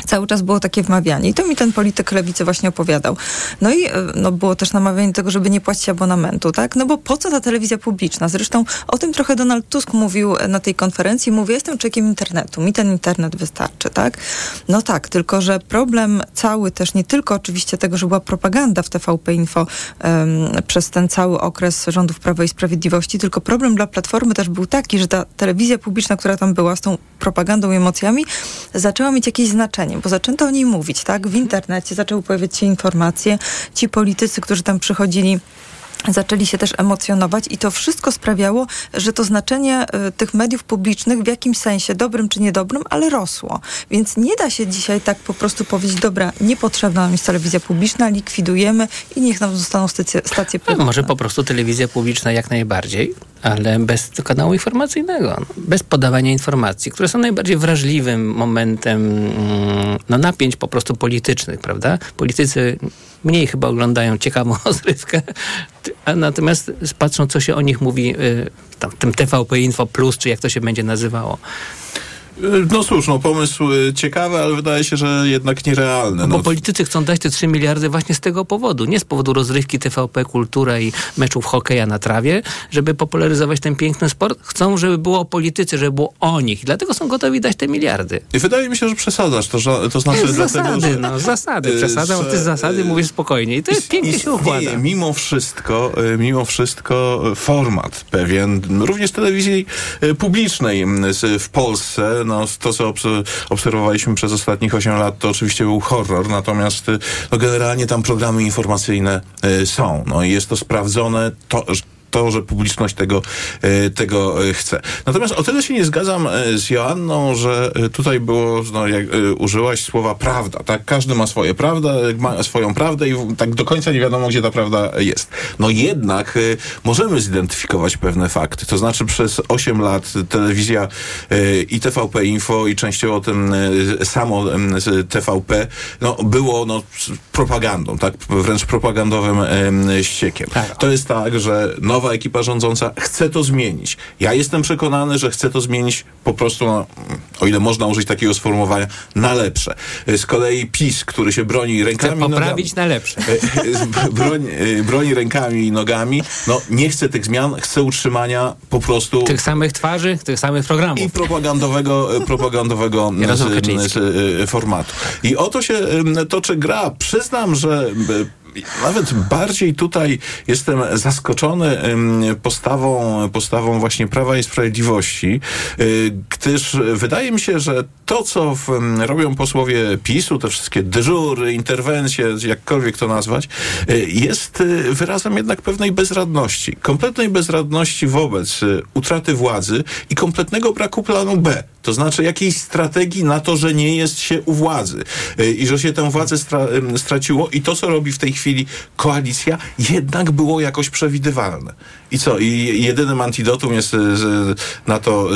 Cały czas było takie wmawianie. I to mi ten polityk lewicy właśnie opowiadał. No i e, no, było też namawianie do tego, żeby nie płacić abonamentu, tak? No bo po co ta telewizja publiczna? Zresztą o tym trochę Donald Tusk mówił na tej konferencji. Mówi, jestem człowiekiem internetu, mi ten internet wystarczy, tak? No tak, tylko że problem cały też, nie tylko oczywiście tego, że była propaganda w TVP Info um, przez ten cały okres rządów Prawa i Sprawiedliwości, tylko problem dla Platformy też był taki, że ta telewizja publiczna, która tam była z tą propagandą i emocjami, zaczęła mieć jakieś znaczenie bo zaczęto o niej mówić, tak? W internecie zaczęły pojawiać się informacje. Ci politycy, którzy tam przychodzili zaczęli się też emocjonować i to wszystko sprawiało, że to znaczenie y, tych mediów publicznych w jakimś sensie, dobrym czy niedobrym, ale rosło. Więc nie da się dzisiaj tak po prostu powiedzieć, dobra, niepotrzebna nam jest telewizja publiczna, likwidujemy i niech nam zostaną stacje, stacje prywatne. No, może po prostu telewizja publiczna jak najbardziej, ale bez kanału informacyjnego, bez podawania informacji, które są najbardziej wrażliwym momentem mm, no, napięć po prostu politycznych, prawda? Politycy mniej chyba oglądają ciekawą [LAUGHS] rozrywkę, a natomiast patrzą, co się o nich mówi y, tam, tym TVP Info Plus, czy jak to się będzie nazywało. No cóż, no pomysł y, ciekawy, ale wydaje się, że jednak nierealny. No. Bo politycy chcą dać te 3 miliardy właśnie z tego powodu. Nie z powodu rozrywki TVP, kultura i meczów hokeja na trawie, żeby popularyzować ten piękny sport. Chcą, żeby było o polityce, żeby było o nich. I dlatego są gotowi dać te miliardy. I wydaje mi się, że przesadzasz. To, to znaczy [LAUGHS] dlatego, zasady, że... no, zasady. Przesadzam, że, ty z zasady mówisz spokojnie. I to jest pięknie się układa. Mimo wszystko, y, mimo wszystko format pewien, również telewizji y, publicznej w Polsce, no, to, co obserwowaliśmy przez ostatnich 8 lat, to oczywiście był horror, natomiast no, generalnie tam programy informacyjne y, są. No, i jest to sprawdzone, to, to, że publiczność tego, e, tego e, chce. Natomiast o tyle się nie zgadzam e, z Joanną, że tutaj było, no, jak użyłaś słowa prawda, tak? Każdy ma swoje prawda, ma swoją prawdę i tak do końca nie wiadomo, gdzie ta prawda jest. No jednak możemy zidentyfikować pewne fakty. To znaczy przez 8 lat telewizja i TVP Info i częściowo ten samo TVP no, było no, propagandą, tak? Wręcz propagandowym ściekiem. Tak. To jest tak, że no, nowa ekipa rządząca chce to zmienić. Ja jestem przekonany, że chce to zmienić po prostu, no, o ile można użyć takiego sformułowania, na lepsze. Z kolei PiS, który się broni rękami chce poprawić nogami, na lepsze. Broni, broni rękami i nogami, no nie chce tych zmian, chce utrzymania po prostu... Tych samych twarzy, tych samych programów. I propagandowego, propagandowego [LAUGHS] z, z, formatu. I oto się toczy gra. Przyznam, że nawet bardziej tutaj jestem zaskoczony postawą, postawą właśnie Prawa i Sprawiedliwości, y, gdyż wydaje mi się, że to, co w, robią posłowie PiSu, te wszystkie dyżury, interwencje, jakkolwiek to nazwać, y, jest y, wyrazem jednak pewnej bezradności. Kompletnej bezradności wobec utraty władzy i kompletnego braku planu B. To znaczy jakiejś strategii na to, że nie jest się u władzy i że się tę władzę stra straciło i to, co robi w tej chwili koalicja, jednak było jakoś przewidywalne. I co? I jedynym antidotum jest na to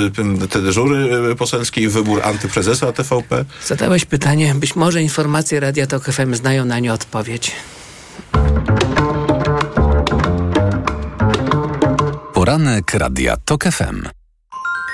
te dyżury poselskie i wybór antyprezesa TVP? Zadałeś pytanie, być może informacje Radia Tok FM znają na nie odpowiedź. Poranek Radia Tok FM.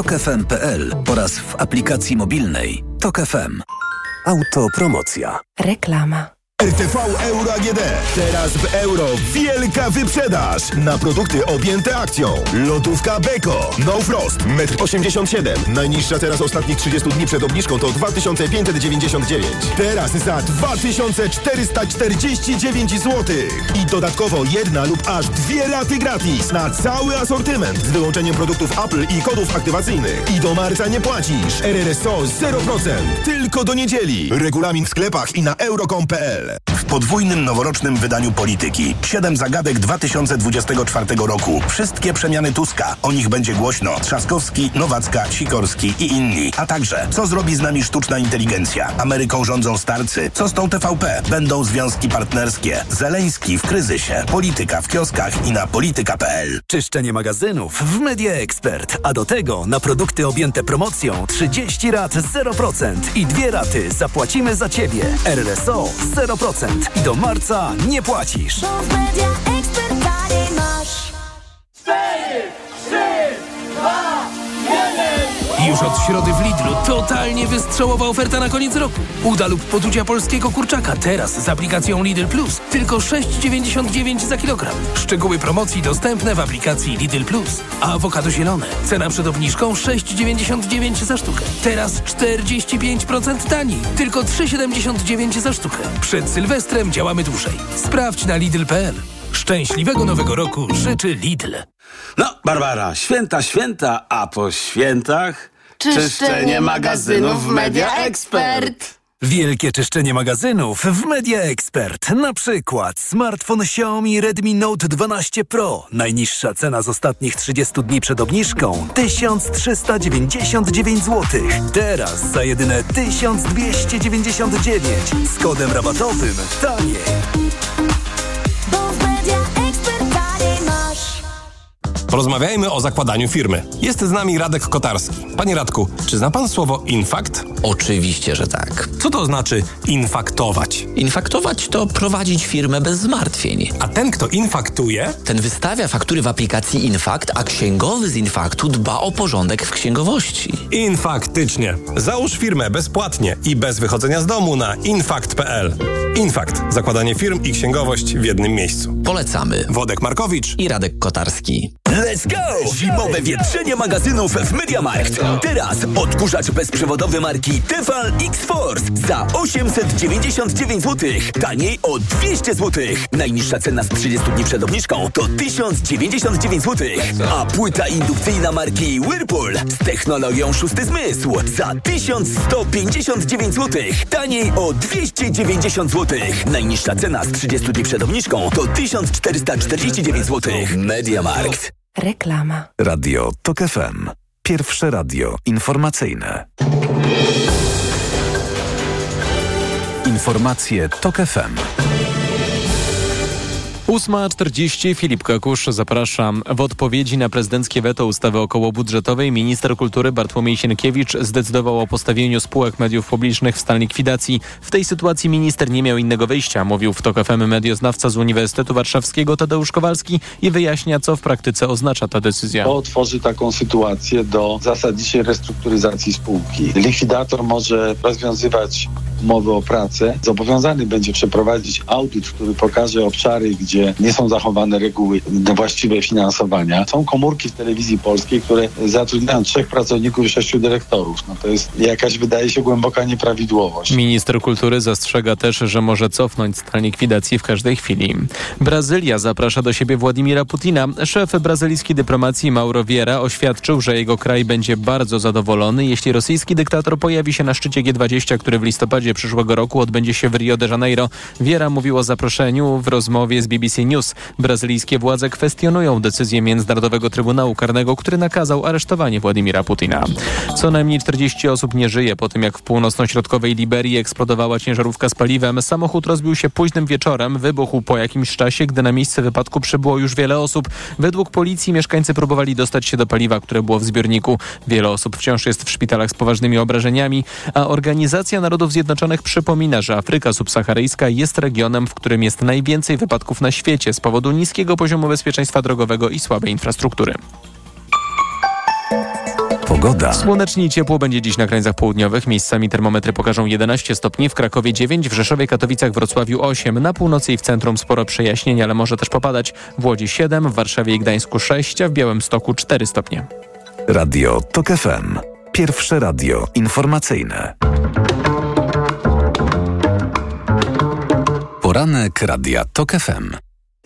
tokefm.pl oraz w aplikacji mobilnej Tok FM. Autopromocja. Reklama. RTV Euro AGD. Teraz w euro wielka wyprzedaż na produkty objęte akcją. Lodówka Beko. No Frost. 1,87 m. Najniższa teraz ostatnich 30 dni przed obniżką to 2599. Teraz za 2449 zł. I dodatkowo jedna lub aż dwie raty gratis na cały asortyment z wyłączeniem produktów Apple i kodów aktywacyjnych. I do marca nie płacisz. RRSO 0%. Tylko do niedzieli. Regulamin w sklepach i na euro.com.pl. W podwójnym noworocznym wydaniu Polityki. Siedem zagadek 2024 roku. Wszystkie przemiany Tuska. O nich będzie głośno. Trzaskowski, Nowacka, Sikorski i inni. A także, co zrobi z nami sztuczna inteligencja? Ameryką rządzą starcy. Co z tą TVP? Będą związki partnerskie. Zeleński w kryzysie. Polityka w kioskach i na polityka.pl. Czyszczenie magazynów w Media Expert. A do tego na produkty objęte promocją 30 rat 0% i dwie raty zapłacimy za Ciebie. RRSO 0% i do marca nie płacisz. Już od środy w Lidlu totalnie wystrzałowa oferta na koniec roku. Uda lub podudzia polskiego kurczaka teraz z aplikacją Lidl Plus. Tylko 6,99 za kilogram. Szczegóły promocji dostępne w aplikacji Lidl Plus. A awokado zielone. Cena przed obniżką 6,99 za sztukę. Teraz 45% taniej. Tylko 3,79 za sztukę. Przed Sylwestrem działamy dłużej. Sprawdź na Lidl.pl. Szczęśliwego Nowego Roku życzy Lidl. No, Barbara, święta, święta, a po świętach... Czyszczenie magazynów w Media Expert. Wielkie czyszczenie magazynów w Media Expert. Na przykład smartfon Xiaomi Redmi Note 12 Pro. Najniższa cena z ostatnich 30 dni przed obniżką 1399 zł. Teraz za jedyne 1299 z kodem rabatowym taniej. Porozmawiajmy o zakładaniu firmy. Jest z nami Radek Kotarski. Panie Radku, czy zna pan słowo infakt? Oczywiście, że tak. Co to znaczy infaktować? Infaktować to prowadzić firmę bez zmartwień. A ten, kto infaktuje? Ten wystawia faktury w aplikacji Infakt, a księgowy z Infaktu dba o porządek w księgowości. Infaktycznie. Załóż firmę bezpłatnie i bez wychodzenia z domu na infakt.pl. Infakt. Zakładanie firm i księgowość w jednym miejscu. Polecamy. Wodek Markowicz i Radek Kotarski. Let's go! Zimowe wietrzenie magazynów w MediaMarkt. Teraz odkurzacz bezprzewodowy marki Tefal X-Force za 899 zł. Taniej o 200 zł. Najniższa cena z 30 dni przed obniżką to 1099 zł. A płyta indukcyjna marki Whirlpool z technologią szósty zmysł za 1159 zł. Taniej o 290 zł. Najniższa cena z 30 dni przed obniżką to 1449 zł. MediaMarkt. Reklama. Radio TOK FM. Pierwsze radio informacyjne. Informacje TOK FM. 8.40 Filip Kakusz, zapraszam. W odpowiedzi na prezydenckie weto ustawy okołobudżetowej minister kultury Bartłomiej Sienkiewicz zdecydował o postawieniu spółek mediów publicznych w stan likwidacji. W tej sytuacji minister nie miał innego wyjścia, mówił w TOK FM medioznawca z Uniwersytetu Warszawskiego Tadeusz Kowalski i wyjaśnia, co w praktyce oznacza ta decyzja. To tworzy taką sytuację do zasadniczej restrukturyzacji spółki. Likwidator może rozwiązywać umowy o pracę. Zobowiązany będzie przeprowadzić audyt, który pokaże obszary, gdzie nie są zachowane reguły właściwe finansowania. Są komórki w telewizji polskiej, które zatrudniają trzech pracowników i sześciu dyrektorów. No to jest jakaś, wydaje się, głęboka nieprawidłowość. Minister kultury zastrzega też, że może cofnąć stan likwidacji w każdej chwili. Brazylia zaprasza do siebie Władimira Putina. Szef brazylijskiej dyplomacji Mauro Vieira oświadczył, że jego kraj będzie bardzo zadowolony, jeśli rosyjski dyktator pojawi się na szczycie G20, który w listopadzie przyszłego roku odbędzie się w Rio de Janeiro. Vieira mówił o zaproszeniu w rozmowie z BBC News. Brazylijskie władze kwestionują decyzję Międzynarodowego Trybunału Karnego, który nakazał aresztowanie Władimira Putina. Co najmniej 40 osób nie żyje po tym, jak w północno-środkowej Liberii eksplodowała ciężarówka z paliwem. Samochód rozbił się późnym wieczorem, wybuchł po jakimś czasie, gdy na miejsce wypadku przybyło już wiele osób. Według policji mieszkańcy próbowali dostać się do paliwa, które było w zbiorniku. Wiele osób wciąż jest w szpitalach z poważnymi obrażeniami, a Organizacja Narodów Zjednoczonych przypomina, że Afryka subsaharyjska jest regionem, w którym jest najwięcej wypadków na świecie z powodu niskiego poziomu bezpieczeństwa drogowego i słabej infrastruktury. Pogoda. Słonecznie i ciepło będzie dziś na krańcach południowych. Miejscami termometry pokażą 11 stopni, w Krakowie 9, w Rzeszowie, Katowicach, Wrocławiu 8. Na północy i w centrum sporo przejaśnień, ale może też popadać. W Łodzi 7, w Warszawie i Gdańsku 6, a w Białymstoku 4 stopnie. Radio TOK FM. Pierwsze radio informacyjne. Poranek Radia TOK FM.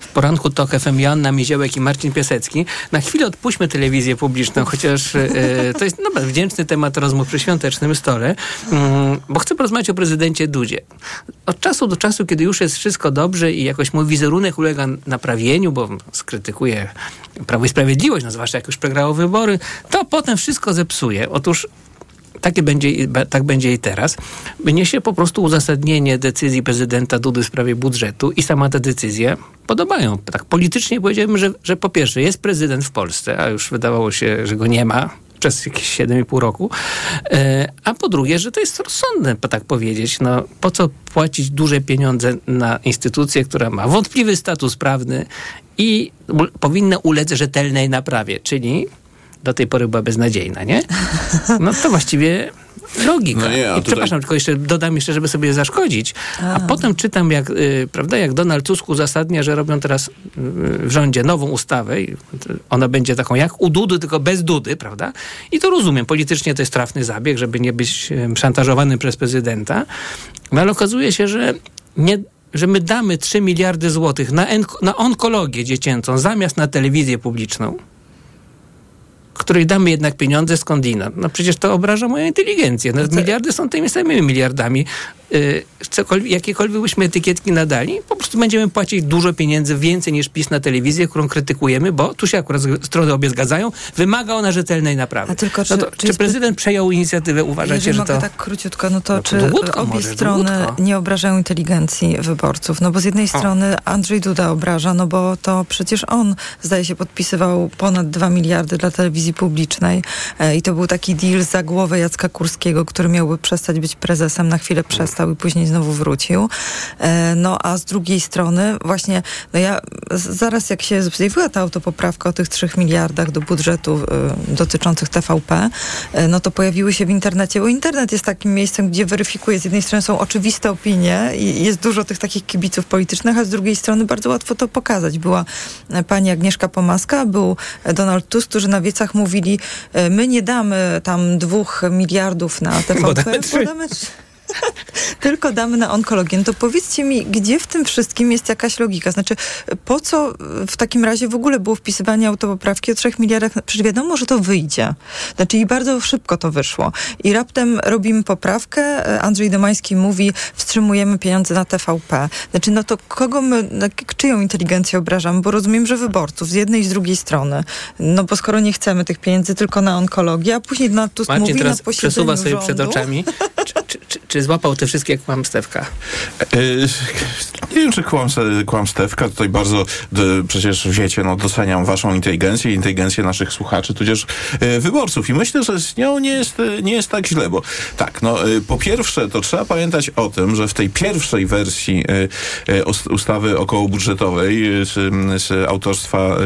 W poranku TOK FM Joanna Miziołek i Marcin Piasecki. Na chwilę odpuśćmy telewizję publiczną, chociaż e, to jest no, wdzięczny temat rozmów przy świątecznym stole, mm, bo chcę porozmawiać o prezydencie Dudzie. Od czasu do czasu, kiedy już jest wszystko dobrze i jakoś mój wizerunek ulega naprawieniu, bo skrytykuje Prawo i Sprawiedliwość, no zwłaszcza jak już przegrało wybory, to potem wszystko zepsuje. Otóż takie będzie, tak będzie i teraz, niesie po prostu uzasadnienie decyzji prezydenta Dudy w sprawie budżetu i sama ta decyzja podobają. Tak politycznie powiedziałbym, że, że po pierwsze jest prezydent w Polsce, a już wydawało się, że go nie ma, przez jakieś 7,5 roku. E, a po drugie, że to jest rozsądne, tak powiedzieć. No, po co płacić duże pieniądze na instytucję, która ma wątpliwy status prawny i powinna ulec rzetelnej naprawie, czyli do tej pory była beznadziejna, nie? No to właściwie logika. No nie, I tutaj... Przepraszam, tylko jeszcze dodam jeszcze, żeby sobie zaszkodzić. A, a potem czytam, jak, y, prawda, jak Donald Tusk uzasadnia, że robią teraz y, w rządzie nową ustawę i ona będzie taką jak u Dudy, tylko bez Dudy, prawda? I to rozumiem. Politycznie to jest trafny zabieg, żeby nie być y, szantażowanym przez prezydenta. No ale okazuje się, że nie, że my damy 3 miliardy złotych na, na onkologię dziecięcą zamiast na telewizję publiczną której damy jednak pieniądze skądinąd. No przecież to obraża moją inteligencję. No, miliardy są tymi samymi miliardami. Yy, jakiekolwiek byśmy etykietki nadali, po prostu będziemy płacić dużo pieniędzy, więcej niż PiS na telewizję, którą krytykujemy, bo tu się akurat strony obie zgadzają, wymaga ona rzetelnej naprawy. A tylko czy, no to, czy, czy prezydent przejął inicjatywę? Uważacie, że to... tak króciutko, no to no, czy obie może, strony nie obrażają inteligencji wyborców? No bo z jednej o. strony Andrzej Duda obraża, no bo to przecież on, zdaje się, podpisywał ponad 2 miliardy dla telewizji publicznej e, i to był taki deal za głowę Jacka Kurskiego, który miałby przestać być prezesem, na chwilę przestał i później znowu wrócił. E, no a z drugiej strony właśnie, no ja zaraz jak się zjawiła ta autopoprawka o tych 3 miliardach do budżetu e, dotyczących TVP, no to pojawiły się w internecie, bo internet jest takim miejscem, gdzie weryfikuje, z jednej strony są oczywiste opinie i jest dużo tych takich kibiców politycznych, a z drugiej strony bardzo łatwo to pokazać. Była pani Agnieszka Pomaska, był Donald Tusk, którzy na wiecach mówili, e, my nie damy tam dwóch miliardów na TVP, podamy. [LAUGHS] tylko damy na onkologię. No to powiedzcie mi, gdzie w tym wszystkim jest jakaś logika? Znaczy, po co w takim razie w ogóle było wpisywanie autopoprawki o 3 miliardach? Przecież wiadomo, że to wyjdzie. Znaczy i bardzo szybko to wyszło. I raptem robimy poprawkę. Andrzej Domański mówi, wstrzymujemy pieniądze na TVP. Znaczy, no to kogo my, czyją inteligencję obrażamy? Bo rozumiem, że wyborców z jednej i z drugiej strony. No bo skoro nie chcemy tych pieniędzy tylko na onkologię, a później na Marcin mówi teraz na przesuwa sobie rządu. przed oczami. [LAUGHS] czy, czy, czy, czy złapał te wszystkie kłamstewka? E, nie wiem, czy kłam, kłamstewka. Tutaj bardzo przecież wiecie, no doceniam waszą inteligencję i inteligencję naszych słuchaczy, tudzież e, wyborców. I myślę, że z nią nie jest, nie jest tak źle, bo tak, no e, po pierwsze, to trzeba pamiętać o tym, że w tej pierwszej wersji ustawy okołobudżetowej z, z autorstwa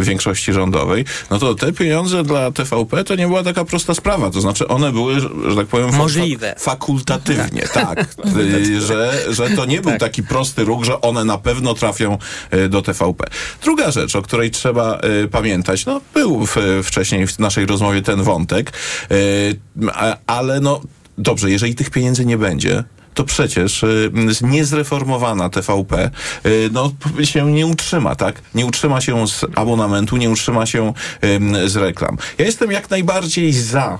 większości rządowej, no to te pieniądze dla TVP to nie była taka prosta sprawa. To znaczy one były, że tak powiem, możliwe. Tak. [LAUGHS] tak. że, że to nie był tak. taki prosty ruch, że one na pewno trafią e, do TVP. Druga rzecz, o której trzeba y, pamiętać, no był w, wcześniej w naszej rozmowie ten wątek, y, ale no dobrze, jeżeli tych pieniędzy nie będzie, to przecież y, niezreformowana TVP y, no, się nie utrzyma, tak? Nie utrzyma się z abonamentu, nie utrzyma się y, z reklam. Ja jestem jak najbardziej za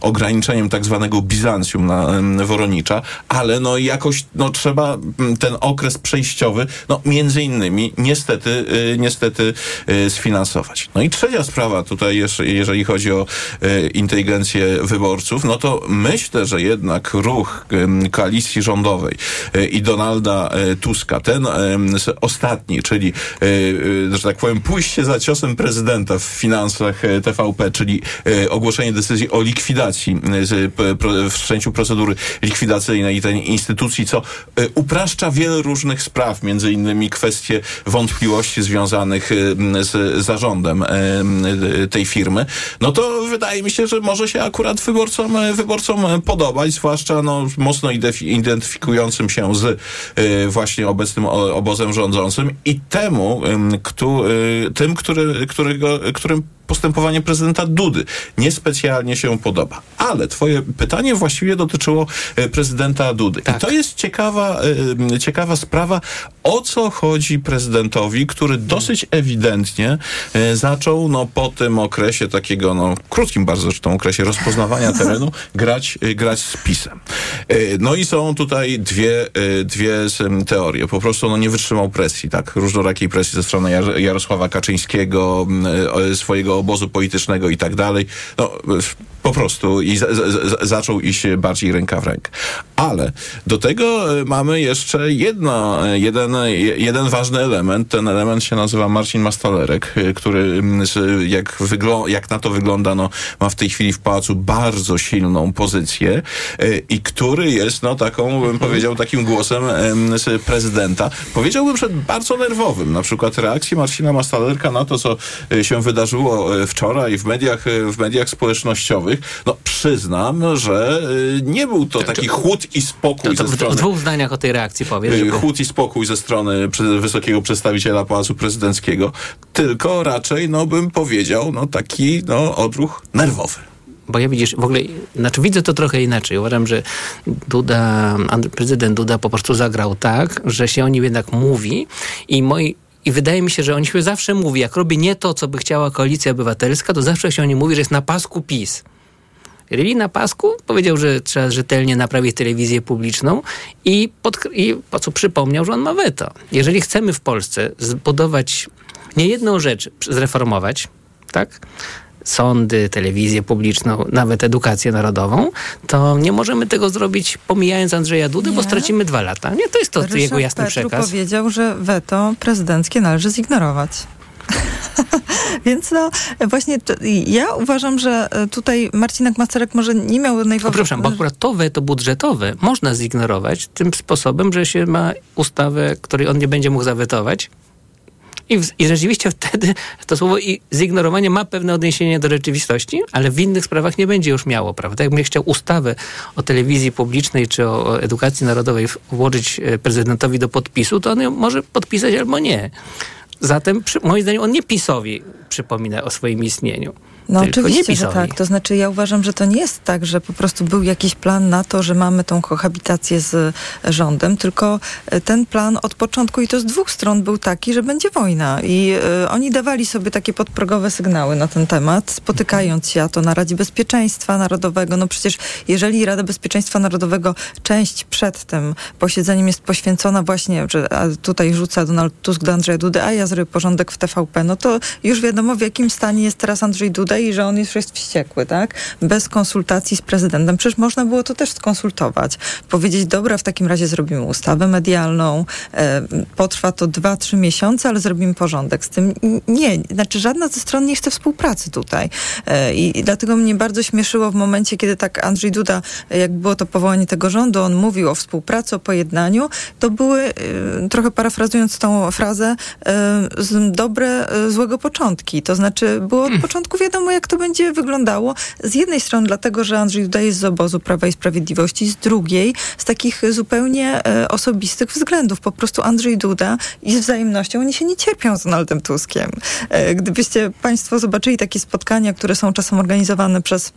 ograniczeniem tak zwanego Bizancjum na Woronicza, ale no jakoś no, trzeba ten okres przejściowy, no między innymi niestety, y, niestety y, sfinansować. No i trzecia sprawa tutaj, jeżeli chodzi o y, inteligencję wyborców, no to myślę, że jednak ruch koalicji rządowej i Donalda Tuska, ten ostatni, czyli, że tak powiem, pójście za ciosem prezydenta w finansach TVP, czyli ogłoszenie decyzji o likwidacji likwidacji, w wszczęciu procedury likwidacyjnej tej instytucji, co upraszcza wiele różnych spraw, między innymi kwestie wątpliwości związanych z zarządem tej firmy, no to wydaje mi się, że może się akurat wyborcom, wyborcom podobać, zwłaszcza no, mocno identyfikującym się z właśnie obecnym obozem rządzącym i temu, kto, tym, który, którego, którym postępowanie prezydenta Dudy niespecjalnie się podoba. Ale twoje pytanie właściwie dotyczyło e, prezydenta Dudy. Tak. I to jest ciekawa, e, ciekawa sprawa, o co chodzi prezydentowi, który dosyć ewidentnie e, zaczął no, po tym okresie takiego, no, krótkim bardzo zresztą okresie rozpoznawania [LAUGHS] terenu, grać, grać z PiSem. No i są tutaj dwie, dwie teorie. Po prostu no, nie wytrzymał presji, tak, różnorakiej presji ze strony Jarosława Kaczyńskiego, swojego obozu politycznego i tak dalej. No, po prostu i z, z, zaczął iść bardziej ręka w rękę. Ale do tego e, mamy jeszcze jedno, e, jeden, jeden ważny element. Ten element się nazywa Marcin Mastalerek, e, który jak, wyglą- jak na to wygląda, no, ma w tej chwili w pałacu bardzo silną pozycję i który jest no, taką, bym mhm. powiedział, takim głosem prezydenta. Powiedziałbym, że bardzo nerwowym. Na przykład reakcji Marcina Mastalerka na to, co się wydarzyło wczoraj w mediach, w mediach społecznościowych, no przyznam, że y, nie był to taki chłód i spokój to, to ze strony... W dwóch zdaniach o tej reakcji powiedz. Żeby... Chłód i spokój ze strony wysokiego przedstawiciela Pałacu Prezydenckiego, tylko raczej, no bym powiedział, no taki no, odruch nerwowy. Bo ja widzisz, w ogóle, znaczy widzę to trochę inaczej. Uważam, że Duda, prezydent Duda po prostu zagrał tak, że się o nim jednak mówi i moi i wydaje mi się, że oni się zawsze mówi, jak robi nie to, co by chciała koalicja obywatelska, to zawsze się o nim mówi, że jest na pasku PiS. Ryli na pasku powiedział, że trzeba rzetelnie naprawić telewizję publiczną i, pod, i po co przypomniał, że on ma weto. Jeżeli chcemy w Polsce zbudować nie jedną rzecz, zreformować, tak? sądy, telewizję publiczną, nawet edukację narodową, to nie możemy tego zrobić pomijając Andrzeja Dudy, nie. bo stracimy dwa lata. Nie, to jest to Ryszard jego jasny Petru przekaz. powiedział, że weto prezydenckie należy zignorować. [LAUGHS] Więc no właśnie ja uważam, że e, tutaj Marcinek Macerek może nie miał najważniejszego... Przepraszam, bo akurat to weto budżetowe można zignorować tym sposobem, że się ma ustawę, której on nie będzie mógł zawetować, i, w, I rzeczywiście wtedy to słowo i zignorowanie ma pewne odniesienie do rzeczywistości, ale w innych sprawach nie będzie już miało, prawda? Jakbym chciał ustawę o telewizji publicznej czy o, o edukacji narodowej włożyć e, prezydentowi do podpisu, to on ją może podpisać albo nie. Zatem, przy, moim zdaniem, on nie PiSowi przypomina o swoim istnieniu. No oczywiście, że tak. To znaczy ja uważam, że to nie jest tak, że po prostu był jakiś plan na to, że mamy tą kohabitację z rządem, tylko e, ten plan od początku i to z dwóch stron był taki, że będzie wojna. I y, oni dawali sobie takie podprogowe sygnały na ten temat, spotykając się, a to na Radzie Bezpieczeństwa Narodowego. No przecież jeżeli Rada Bezpieczeństwa Narodowego część przed tym posiedzeniem jest poświęcona właśnie, że tutaj rzuca Donald Tusk do Andrzeja Dudy, a ja zrobię porządek w TVP, no to już wiadomo w jakim stanie jest teraz Andrzej Duda i że on już jest wściekły, tak? Bez konsultacji z prezydentem. Przecież można było to też skonsultować. Powiedzieć, dobra, w takim razie zrobimy ustawę medialną, e, potrwa to dwa, trzy miesiące, ale zrobimy porządek z tym. Nie, znaczy żadna ze stron nie chce współpracy tutaj. E, i, I dlatego mnie bardzo śmieszyło w momencie, kiedy tak Andrzej Duda, jak było to powołanie tego rządu, on mówił o współpracy, o pojednaniu, to były, e, trochę parafrazując tą frazę, e, dobre, e, złego początki. To znaczy było od hmm. początku wiadomo, jak to będzie wyglądało. Z jednej strony dlatego, że Andrzej Duda jest z obozu Prawa i Sprawiedliwości, z drugiej z takich zupełnie e, osobistych względów. Po prostu Andrzej Duda i z wzajemnością oni się nie cierpią z Donaldem Tuskiem. E, gdybyście Państwo zobaczyli takie spotkania, które są czasem organizowane przez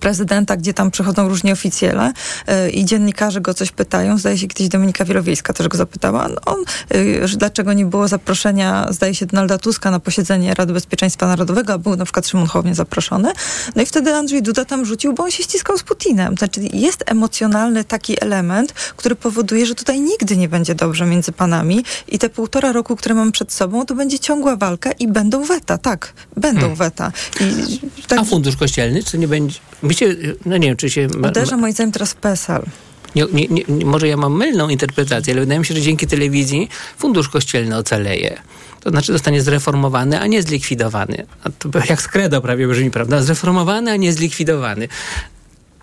prezydenta, gdzie tam przychodzą różni oficjele yy, i dziennikarze go coś pytają. Zdaje się kiedyś Dominika Wielowiejska też go zapytała. No, on, yy, dlaczego nie było zaproszenia, zdaje się, Donalda Tuska na posiedzenie Rady Bezpieczeństwa Narodowego, a był na przykład Szymon Hołownia zaproszony. No i wtedy Andrzej Duda tam rzucił, bo on się ściskał z Putinem. Znaczy jest emocjonalny taki element, który powoduje, że tutaj nigdy nie będzie dobrze między panami i te półtora roku, które mamy przed sobą, to będzie ciągła walka i będą weta, tak, będą hmm. weta. I, tak... A fundusz kościelny, czy nie będzie Myślę, no nie wiem, czy się... Uderza moim zdaniem teraz PESEL. Nie, nie, nie, może ja mam mylną interpretację, ale wydaje mi się, że dzięki telewizji fundusz kościelny ocaleje. to znaczy zostanie zreformowany, a nie zlikwidowany. A to jak z credo prawie brzmi, prawda? Zreformowany, a nie zlikwidowany.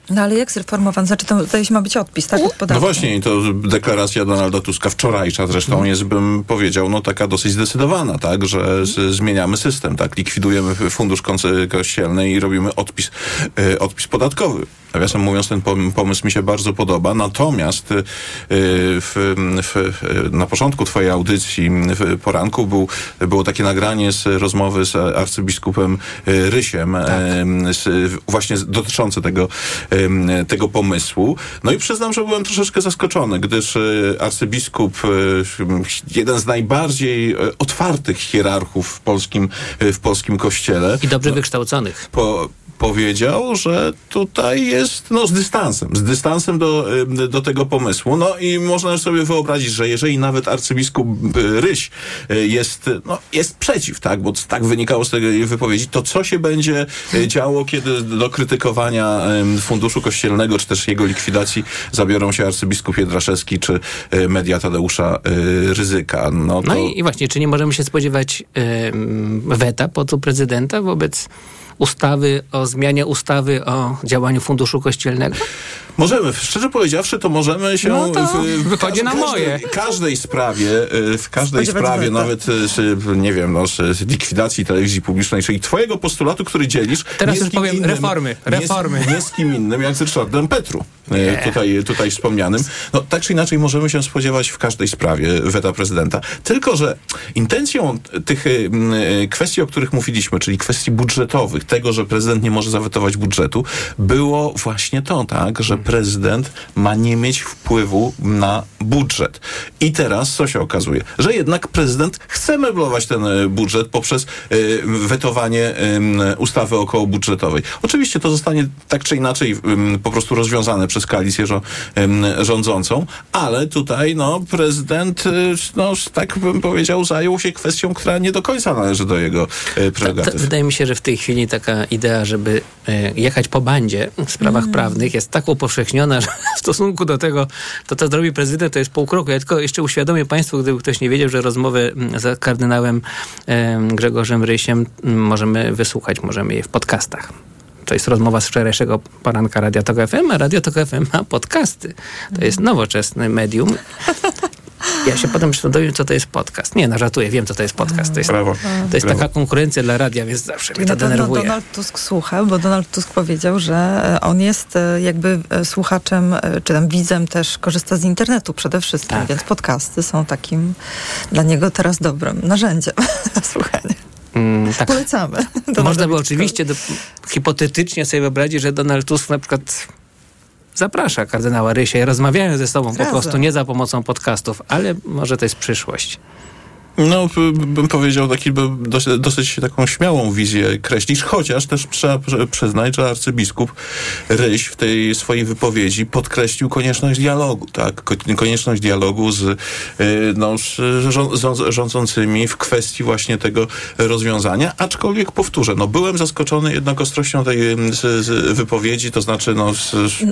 No ale jak zreformowany? Znaczy to tutaj ma być odpis, tak? Od no właśnie, to deklaracja Donalda Tuska wczorajsza zresztą mm. jest, bym powiedział, no taka dosyć zdecydowana, tak, że mm. zmieniamy system, tak, likwidujemy fundusz kościelny i robimy odpis, y, odpis podatkowy. Nawiasem mówiąc, ten pomysł mi się bardzo podoba. Natomiast y, w, w, na początku twojej audycji w poranku był, było takie nagranie z rozmowy z arcybiskupem y, Rysiem, tak. z, właśnie dotyczące tego, tego pomysłu. No i przyznam, że byłem troszeczkę zaskoczony, gdyż y, arcybiskup, jeden z najbardziej otwartych hierarchów w polskim, w polskim kościele. I dobrze no, wykształconych. Po, powiedział, że tutaj jest no, z dystansem, z dystansem do, do tego pomysłu. No i można sobie wyobrazić, że jeżeli nawet arcybiskup Ryś y, jest, no, jest przeciw, tak, bo tak wynikało z tej wypowiedzi, to co się będzie y, działo, kiedy do krytykowania Funduszu Kościelnego, czy też jego likwidacji zabiorą się arcybiskup Jedraszewski, czy y, media Tadeusza Ryzyka. No, to... no i, i, właśnie, czy nie możemy się spodziewać yy, weta pod prezydenta wobec ustawy o zmianie ustawy o działaniu Funduszu Kościelnego? Możemy, szczerze powiedziawszy, to możemy się no to w, w wychodzi na moje. każdej sprawie, y, w każdej sprawie, nawet y, nie wiem, no, z likwidacji telewizji publicznej, czyli twojego postulatu, który dzielisz. Teraz już powiem innym, reformy, reformy. Nie z, nie z kim innym, jak z Ryszardem Petru, y, tutaj, tutaj wspomnianym. No, tak czy inaczej możemy się spodziewać w każdej sprawie weta prezydenta. Tylko, że intencją tych kwestii, o których mówiliśmy, czyli kwestii budżetowych, tego, że prezydent nie może zawetować budżetu, było właśnie to, tak, że prezydent ma nie mieć wpływu na budżet. I teraz co się okazuje? Że jednak prezydent chce meblować ten e, budżet poprzez y, wetowanie y, ustawy okołobudżetowej. Oczywiście to zostanie tak czy inaczej y, po prostu rozwiązane przez koalicję rządzącą, ale tutaj no, prezydent, no, tak bym powiedział, zajął się kwestią, która nie do końca należy do jego prerogatyw. wydaje mi się, że w tej chwili taka idea, żeby jechać po bandzie w sprawach mm. prawnych jest tak upowszechniona, upowszechniona, [LAUGHS] że w stosunku do tego, to co zrobi prezydent, to jest pół kroku. Ja tylko jeszcze uświadomię Państwu, gdyby ktoś nie wiedział, że rozmowy mm, z kardynałem Grzegorzem Rysiem mm, możemy wysłuchać, możemy je w podcastach. To jest rozmowa z wczorajszego poranka Radio Tok FM, a Radio Tok FM ma podcasty. To jest nowoczesne medium. Ja się potem przekonałem, co to jest podcast. Nie, no żartuję, wiem, co to jest podcast. To jest, Brawo. to jest taka konkurencja dla radia, więc zawsze mnie to denerwuje. Donald Tusk słucha, bo Donald Tusk powiedział, że e, on jest e, jakby e, słuchaczem, czy tam widzem też korzysta z internetu przede wszystkim, tak. więc podcasty są takim dla niego teraz dobrym narzędziem [LAUGHS] na słuchanie. Mm, tak. Polecamy. Można by oczywiście do, hipotetycznie sobie wyobrazić, że Donald Tusk na przykład zaprasza kardynała Rysia i rozmawiają ze sobą po prostu, nie za pomocą podcastów, ale może to jest przyszłość. No, bym powiedział, taki dosyć, dosyć taką śmiałą wizję kreślisz, chociaż też trzeba przyznać, że arcybiskup Ryś w tej swojej wypowiedzi podkreślił konieczność dialogu, tak? Konieczność dialogu z, y, no, rządzącymi w kwestii właśnie tego rozwiązania, aczkolwiek powtórzę, no byłem zaskoczony jednak ostrością tej z wypowiedzi, to znaczy, no,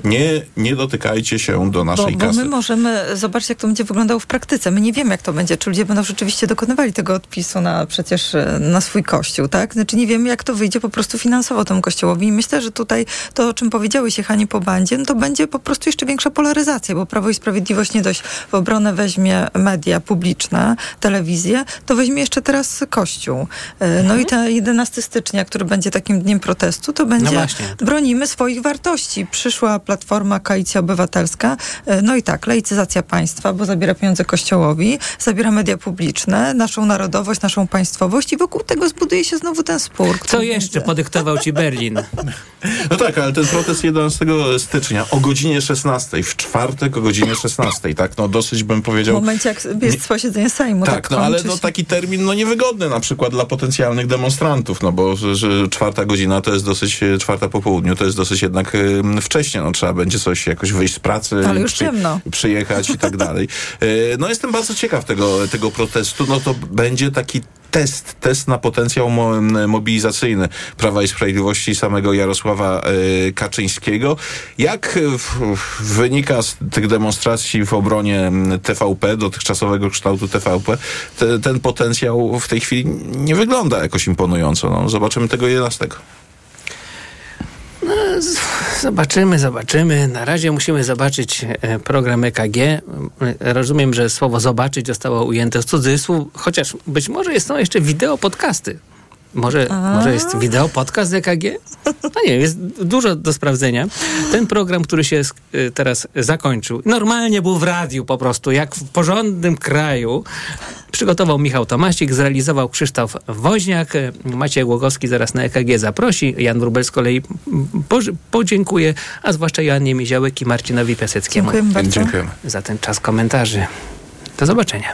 nie, nie dotykajcie się do naszej bo, kasy. Bo my możemy zobaczyć, jak to będzie wyglądało w praktyce. My nie wiemy, jak to będzie, czy ludzie będą rzeczywiście dokonywali tego odpisu na przecież e, na swój kościół, tak? Znaczy nie wiemy, jak to wyjdzie po prostu finansowo temu kościołowi. I myślę, że tutaj to, o czym powiedziały się Hani po bandzie, no to będzie po prostu jeszcze większa polaryzacja, bo Prawo i Sprawiedliwość nie dość w obronę weźmie media publiczne, telewizję, to weźmie jeszcze teraz kościół. E, no i ten 11 stycznia, który będzie takim dniem protestu, to będzie no bronimy swoich wartości. Przyszła Platforma Koalicja Obywatelska, e, no i tak, laicyzacja państwa, bo zabiera pieniądze kościołowi, zabiera media publiczne, naszą narodowość, naszą państwowość i wokół tego zbuduje się znowu ten spór. Co jeszcze będzie. podyktował ci Berlin? [LAUGHS] No tak, ale ten protest 11 stycznia o godzinie 16, w czwartek o godzinie 16, tak, no dosyć bym powiedział... W momencie jak jest posiedzenie Sejmu. Tak, tak no ale no, taki termin no niewygodny na przykład dla potencjalnych demonstrantów, no bo że, że czwarta godzina to jest dosyć, czwarta po południu to jest dosyć jednak y, wcześnie, no trzeba będzie coś jakoś wyjść z pracy, ale już przy, ciemno. przyjechać i tak [LAUGHS] dalej. Y, no jestem bardzo ciekaw tego, tego protestu, no to będzie taki test, test na potencjał mo, mobilizacyjny Prawa i Sprawiedliwości samego Jarosława y, Kaczyńskiego. Jak w, wynika z tych demonstracji w obronie TVP, dotychczasowego kształtu TVP, te, ten potencjał w tej chwili nie wygląda jakoś imponująco. No, zobaczymy tego 11. No, zobaczymy, zobaczymy. Na razie musimy zobaczyć e, program EKG. E, rozumiem, że słowo zobaczyć zostało ujęte w cudzysłów, chociaż być może to jeszcze wideo podcasty. Może, może jest wideo podcast EKG? No nie, jest dużo do sprawdzenia. Ten program, który się y, teraz zakończył, normalnie był w radiu po prostu, jak w porządnym kraju. Przygotował Michał Tomasik, zrealizował Krzysztof Woźniak. Maciej Głogowski zaraz na EKG zaprosi. Jan Wróbel z kolei podziękuję, a zwłaszcza Joannie Miziołek i Marcinowi Piaseckiemu. Dziękuję bardzo. Dziękujemy. Za ten czas komentarzy. Do zobaczenia.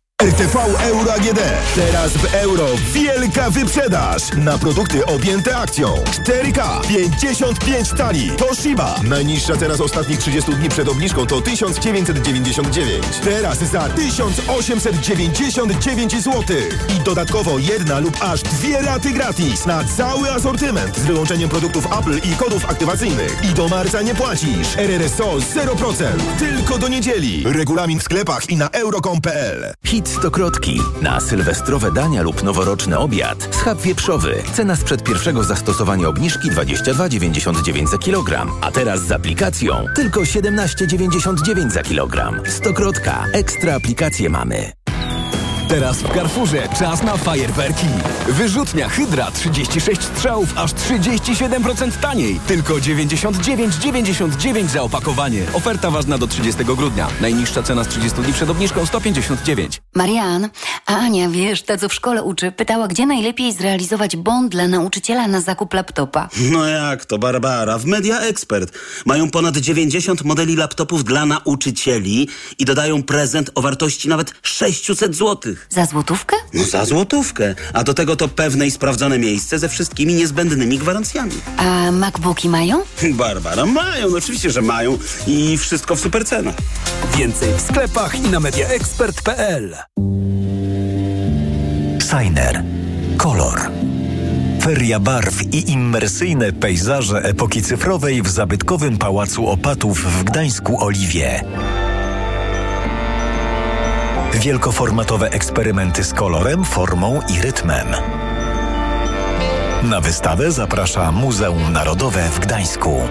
RTV Euro AGD. Teraz w euro wielka wyprzedaż na produkty objęte akcją. 4K 55 tali. Toshiba. Najniższa teraz ostatnich 30 dni przed obniżką to 1999. Teraz za 1899 zł. I dodatkowo jedna lub aż dwie raty gratis na cały asortyment z wyłączeniem produktów Apple i kodów aktywacyjnych. I do marca nie płacisz. RRSO 0%. Tylko do niedzieli. Regulamin w sklepach i na euro.com.pl. Hit stokrotki. Na sylwestrowe dania lub noworoczny obiad. Schab wieprzowy. Cena sprzed pierwszego zastosowania obniżki 22,99 za kilogram. A teraz z aplikacją tylko 17,99 za kilogram. Stokrotka. Ekstra aplikacje mamy. Teraz w Carrefourze czas na fajerwerki. Wyrzutnia Hydra 36 strzałów aż 37% taniej. Tylko 99,99 za opakowanie. Oferta ważna do 30 grudnia. Najniższa cena z 30 dni przed obniżką 159. Marian, a Ania, wiesz, ta co w szkole uczy, pytała, gdzie najlepiej zrealizować bond dla nauczyciela na zakup laptopa. No jak to, Barbara? W Media Expert mają ponad 90 modeli laptopów dla nauczycieli i dodają prezent o wartości nawet 600 zł. Za złotówkę? No za złotówkę. A do tego to pewne i sprawdzone miejsce ze wszystkimi niezbędnymi gwarancjami. A MacBooki mają? [LAUGHS] Barbara, mają, no oczywiście, że mają i wszystko w super cenach. Więcej w sklepach i na mediaexpert.pl Signer. Kolor. Feria barw i immersyjne pejzaże epoki cyfrowej w zabytkowym Pałacu Opatów w Gdańsku Oliwie. Wielkoformatowe eksperymenty z kolorem, formą i rytmem. Na wystawę zaprasza Muzeum Narodowe w Gdańsku.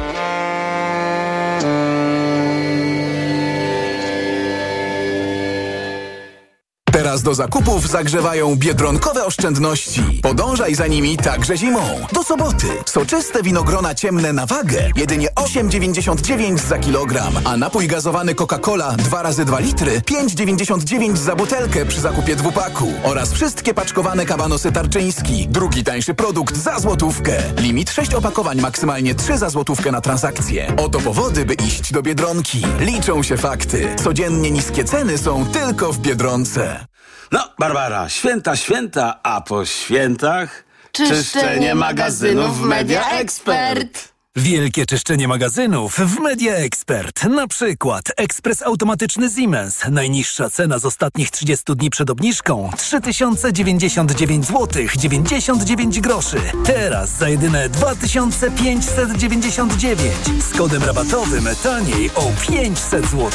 Teraz do zakupów zagrzewają biedronkowe oszczędności. Podążaj za nimi także zimą. Do soboty. Soczyste winogrona ciemne na wagę. Jedynie 8,99 za kilogram. A napój gazowany Coca-Cola 2 razy 2 litry 5,99 za butelkę przy zakupie dwupaku. Oraz wszystkie paczkowane kabanosy tarczyński. Drugi tańszy produkt za złotówkę. Limit 6 opakowań, maksymalnie 3 za złotówkę na transakcję. Oto powody, by iść do Biedronki. Liczą się fakty. Codziennie niskie ceny są tylko w Biedronce. No, Barbara, święta, święta, a po świętach... Czyszczenie magazynów w Media Expert. Wielkie czyszczenie magazynów w Media Expert. Na przykład ekspres automatyczny Siemens. Najniższa cena z ostatnich 30 dni przed obniżką 3099 zł 99 groszy. Teraz za jedyne 2599 z kodem rabatowym taniej o 500 zł.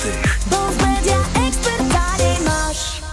Bo w Media